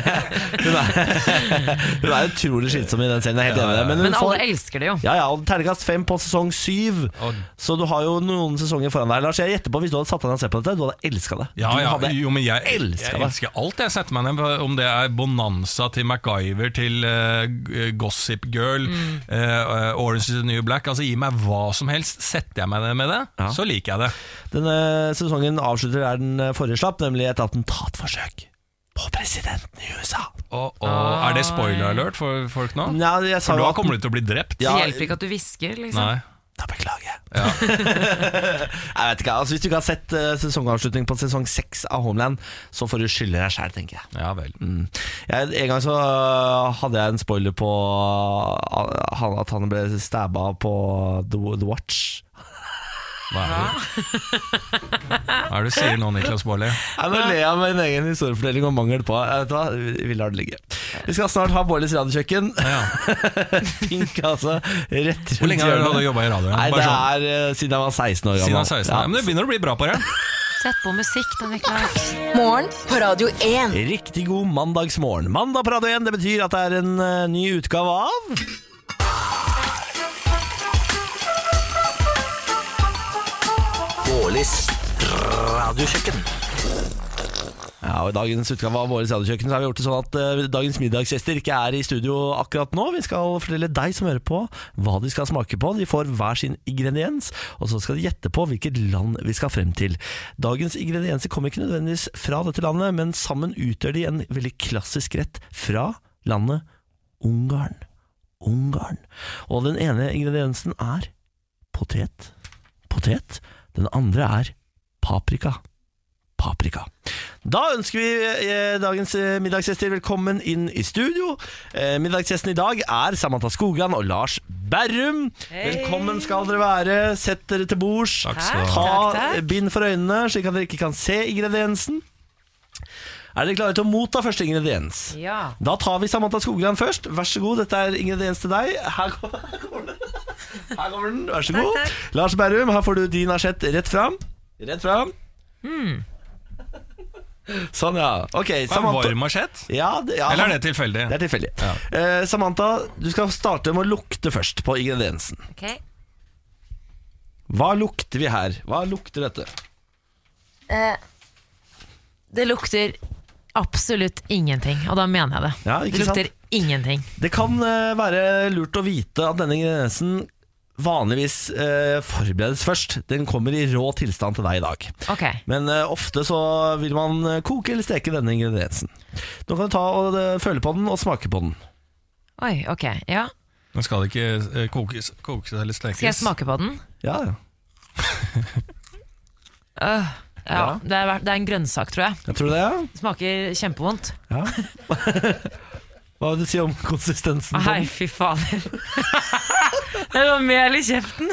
hun, er, hun er utrolig slitsom i den scenen, jeg er helt enig i det. Men, Men alle får, elsker det jo. ja, ja, og Terningkast fem på sesong syv. Og- Så du har jo noen sesonger foran deg. Lars, jeg gjetter på Hvis du hadde satt deg ned og sett på dette, du hadde elska det. Ja, ja, hadde jo, men jeg, jeg, jeg det. elsker alt jeg setter meg ned på. Om det er Bonanza til MacGyver til uh, Gossip Girl, Mm. uh, Orange is the New Black. Altså Gi meg hva som helst. Setter jeg meg ned med det, Ja. så liker jeg det. Denne sesongen avslutter der den forrige slapp, nemlig et attentatforsøk på presidenten i USA. Og, og Er det spoiler alert for folk nå? Ja, jeg sa For da at- kommer du til å bli drept. Ja, Det hjelper ikke at du hvisker, liksom. Nei. Da beklager jeg. Ja. Jeg vet ikke, altså Hvis du ikke har sett eh, sesongavslutning på sesong seks av Homeland, så får du skylde deg sjæl, tenker jeg. ja vel. Mm. jeg. En gang så uh, hadde jeg en spoiler på uh, han- at han ble stabba på The, The Watch. Hva er det Hva er det du sier nå, Niklas Baarli? Nå ler jeg av min egen historiefortelling og mangel på Jeg vet hva, Vi lar det ligge. Vi skal snart ha Bårlis radiokjøkken. Ja. Pink, altså. Rett rundt Hvor lenge har du jobba i radioen? Nei, det sånn. er uh, siden jeg var 16 år gammel. Siden jeg var 16. Ja. Men det begynner å bli bra på det. Sett på musikk, da, Niklas. Morgen på Radio 1. Riktig god mandagsmorgen. Mandag på Radio 1, det betyr at det er en uh, ny utgave av Bårlis radiokjøkken. Ja, og I dagens utgave av Våres radiokjøkken så har vi gjort det sånn at eh, dagens middagsgjester ikke er i studio akkurat nå. Vi skal fortelle deg som hører på hva de skal smake på. De får hver sin ingrediens, og så skal de gjette på hvilket land vi skal frem til. Dagens ingredienser kommer ikke nødvendigvis fra dette landet, men sammen utgjør de en veldig klassisk rett fra landet Ungarn. Ungarn. Og den ene ingrediensen er potet. Potet. Den andre er paprika. Paprika. Da ønsker vi eh, dagens eh, middagsgjester velkommen inn i studio. Eh, middagsgjesten i dag er Samantha Skogran og Lars Berrum. Velkommen skal dere være. Sett dere til bords. Takk skal du ha. Ta Takk, takk. eh, bind for øynene, slik at dere ikke kan se ingrediensen. Er dere klare til å motta første ingrediens? Ja. Da tar vi Samantha Skogran først. Vær så god, dette er ingrediens til deg. Her kommer, her kommer den. Her kommer den. Vær så god. takk. Lars Berrum, her får du din asjett rett fram. Rett fram. Sånn, ja. Ok, er Samantha. varm asjett? Ja, det, ja, Eller er det tilfeldig? det er tilfeldig. Ja. Eh, Samantha, du skal starte med å lukte først på ingrediensen. Ok. Hva lukter vi her? Hva lukter dette? Eh, det lukter absolutt ingenting, og da mener jeg det. Ja, det lukter sant? ingenting. Det kan eh, være lurt å vite at denne ingrediensen vanligvis eh, forberedes først. Den kommer i rå tilstand til deg i dag. Okay. Men eh, ofte så vil man eh, koke eller steke denne ingrediensen. Nå kan du ta og eh, føle på den og smake på den. Oi, ok. Ja. Nå skal det ikke eh, kokes, kokes eller stekes? Skal jeg smake på den? Ja, ja. Øh, ja, Ja. Det, er, det er en grønnsak, tror jeg. Jeg tror det, ja. Smaker kjempevondt. ja. Hva vil du si om konsistensen? Nei, fy fader. det var mel i kjeften.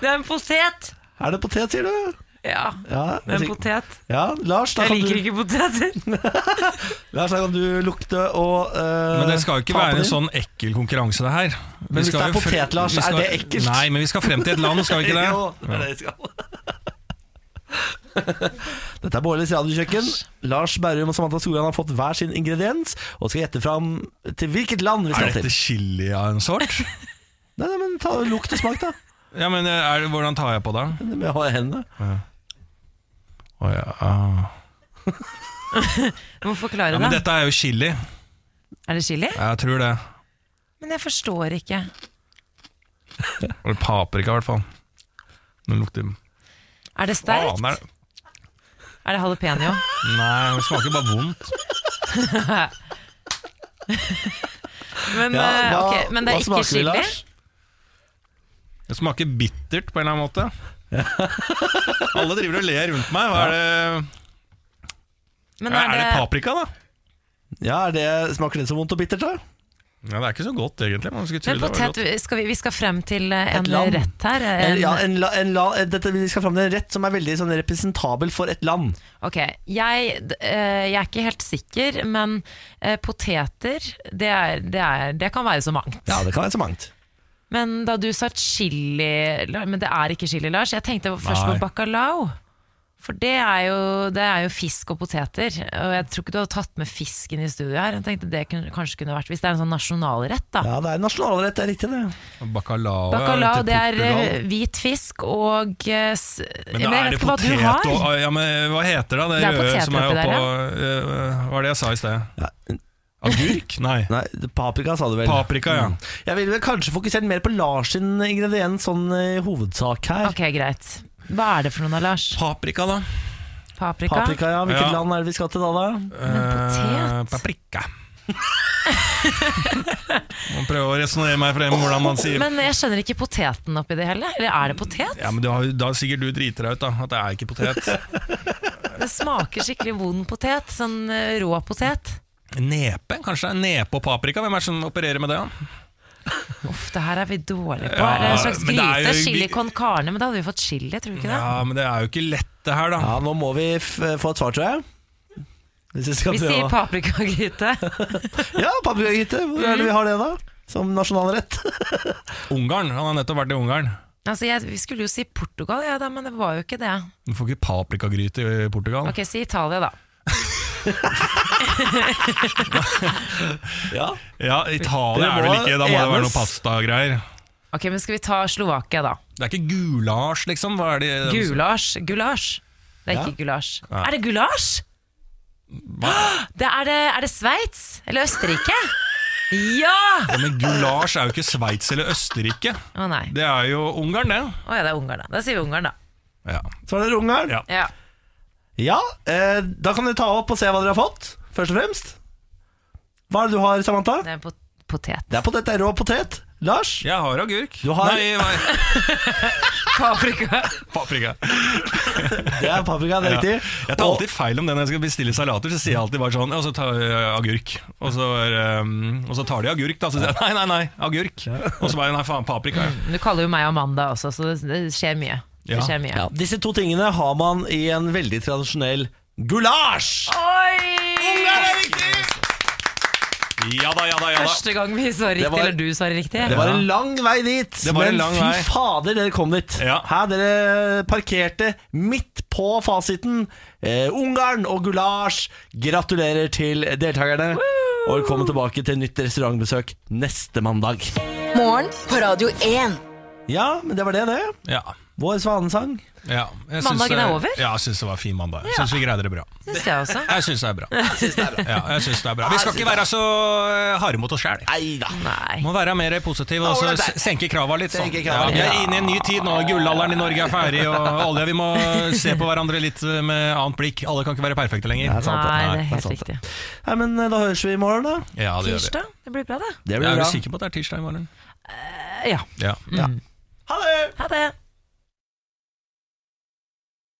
det er en potet. Er det potet, sier du? Ja, Ja, er en potet. Ja, Lars, da Jeg kan liker du, ikke poteter. Lars, da kan du lukte og uh, Men det skal jo ikke være en sånn ekkel konkurranse, det her. Vi hvis det er potet, Lars, skal... er det ekkelt? Nei, men vi skal frem til et land, skal vi ikke det? Jo, det er det vi skal. Dette er Bårdlis radiokjøkken. Lars Berrum og Samantha Skogran har fått hver sin ingrediens og skal gjette fram til hvilket land vi skal til. Er dette til. chili av en sort? Nei, nei, men ta Lukt og smak, da. Ja, men er det, Hvordan tar jeg på det? Med hendene. Å ja. ah. Du må forklare ja, men det. dette er jo chili. Er det chili? Jeg tror det. Men jeg forstår ikke. Eller paprika, i hvert fall. Den lukter Er det sterkt? Faen, er det- jalapeño? Nei, det smaker bare vondt. Men, Ja, eh, hva- okay, men det er ikke chili? Lars? Det smaker bittert på en eller annen måte. Alle driver og ler rundt meg. Hva er det Men er, er det det, paprika, da? Ja, er det, Smaker det så vondt og bittert, da? Ja, Det er ikke så godt, egentlig. Man skulle tro men det var potet, godt. skal vi, vi skal frem til eh, en land. rett her. En, En, ja, en, la- en, la- dette, vi skal fram til en rett som er veldig sånn representabel for et land. Ok, jeg, d- eh, jeg er ikke helt sikker, men eh, poteter, det, er, det, er, det kan være så mangt. Ja, det kan være så mangt. Men da du sa chili La- Men det er ikke chili, Lars. Jeg tenkte først Nei. på bacalao. For det er, jo, det er jo fisk og poteter. Og jeg tror ikke du hadde tatt med fisken i studio her. Jeg tenkte det kunne, kanskje kunne vært Hvis det er en sånn nasjonalrett, da. Ja, det er nasjonalrett, det er riktig, det. Bacalao, Bacalao, det er eh, Portugal. hvit fisk og eh, s- Men da er det ikke hva du potet har. og ja, men Hva heter det? Det, Det er røde som er oppi der, oppå uh, Hva var det jeg sa i sted? Ja. Agurk? Nei. Nei, paprika sa du vel. Paprika, ja. Mm. Jeg ville vel kanskje fokusert mer på Lars sin ingrediens sånn i hovedsak her. Ok, greit. Hva er det for noe, da, Lars? Paprika, da. Paprika? Paprika, ja. Hvilket Ja. land er det vi skal til da, da? Eh, paprika. Man prøver å resonnere meg frem hvordan man sier Men jeg skjønner ikke poteten oppi det heller. Eller er det potet? Ja, men du har, Da sikkert du driter deg ut, da. At det er ikke potet. Det smaker skikkelig vond potet. Sånn eh, rå potet. Nepe, kanskje? Nepe og paprika? Hvem er det som opererer med det? da? Uff, det her er vi dårlige på. Ja, er en slags men er gryte? jo- Chili con carne? Men da hadde vi fått chili, tror du ikke det? Ja, men det er jo ikke lett, det her, da. Ja, nå må vi f få et svar, tror jeg. Hvis vi skal Vi sier paprikagryte. Ja, paprikagryte. Hvor er det vi har det, da? Som nasjonalrett? Ungarn. Han har nettopp vært i Ungarn. Altså, jeg, vi skulle jo si Portugal, ja, da, men det var jo ikke det. Du får ikke paprikagryte i Portugal. Ok, si Italia, da. Ja. Ja, Italia Det er vel ikke. Da må det være noe pastagreier. Ok, men Skal vi ta Slovakia, da? Det er ikke gulasj, liksom? Hva er det? Gulasj. Gulasj. Det er Ja. ikke gulasj. Ja. Er det gulasj? Det er, det, er det Sveits? Eller Østerrike? Ja! Ja, men gulasj er jo ikke Sveits eller Østerrike. Å nei. Det er jo Ungarn, det. Å ja, det er Ungarn, da. Da sier vi Ungarn, da. Ja. Så er det Ungarn. Ja. Ja. Ja, eh, da kan dere ta opp og se hva dere har fått, først og fremst. Hva er det du har, Samantha? Det er pot potet. Det er potet, det er rå potet. Lars? Jeg har agurk. Du har- Nei, nei. Paprika. paprika. Det er paprika, det er Ja. riktig. Jeg tar Og- alltid feil om det når jeg skal bestille salater. Så sier jeg alltid bare sånn og så tar jeg agurk. Og så, er, um, og så tar de agurk, da. Så sier jeg nei, nei, nei, agurk. Og så bare nei, faen, paprika. ja. Du kaller jo meg Amanda også, så det, det skjer mye. Ja. Det skjer mye. Ja, disse to tingene har man i en veldig tradisjonell gulasj. Ja da, ja da. ja da Første gang vi svarer riktig, Det var- eller du svarer riktig. Det var en lang vei dit, Det var en men lang fy vei. fader, dere kom dit. Ja. Her dere parkerte midt på fasiten. Eh, Ungarn og gulasj. Gratulerer til deltakerne. Og velkommen tilbake til nytt restaurantbesøk neste mandag. Morgen på Radio 1. Ja, men det var det, det. Ja. Vår svanesang. Ja, jeg Mandagen er eh, over? Ja, jeg syns det var fin mandag. Jeg syns vi greide det bra. Syns jeg også. Jeg syns det er bra. Ja, jeg synes det er bra Vi skal ikke være så eh, harde mot oss sjæl. Må være mer positive og så senke krava litt. Sånn. Ja, vi er inne i en ny tid nå. Gullalderen i Norge er ferdig, og olje, vi må se på hverandre litt med annet blikk. Alle kan ikke være perfekte lenger. Det er sant, Nei, det er er helt riktig. Nei, men eh, da høres vi i morgen, da. Ja, det gjør vi. Tirsdag? Det blir bra, det. Det Jeg blir er du sikker på at det er tirsdag i morgen? Ja. Ja. Ha det! Ha det.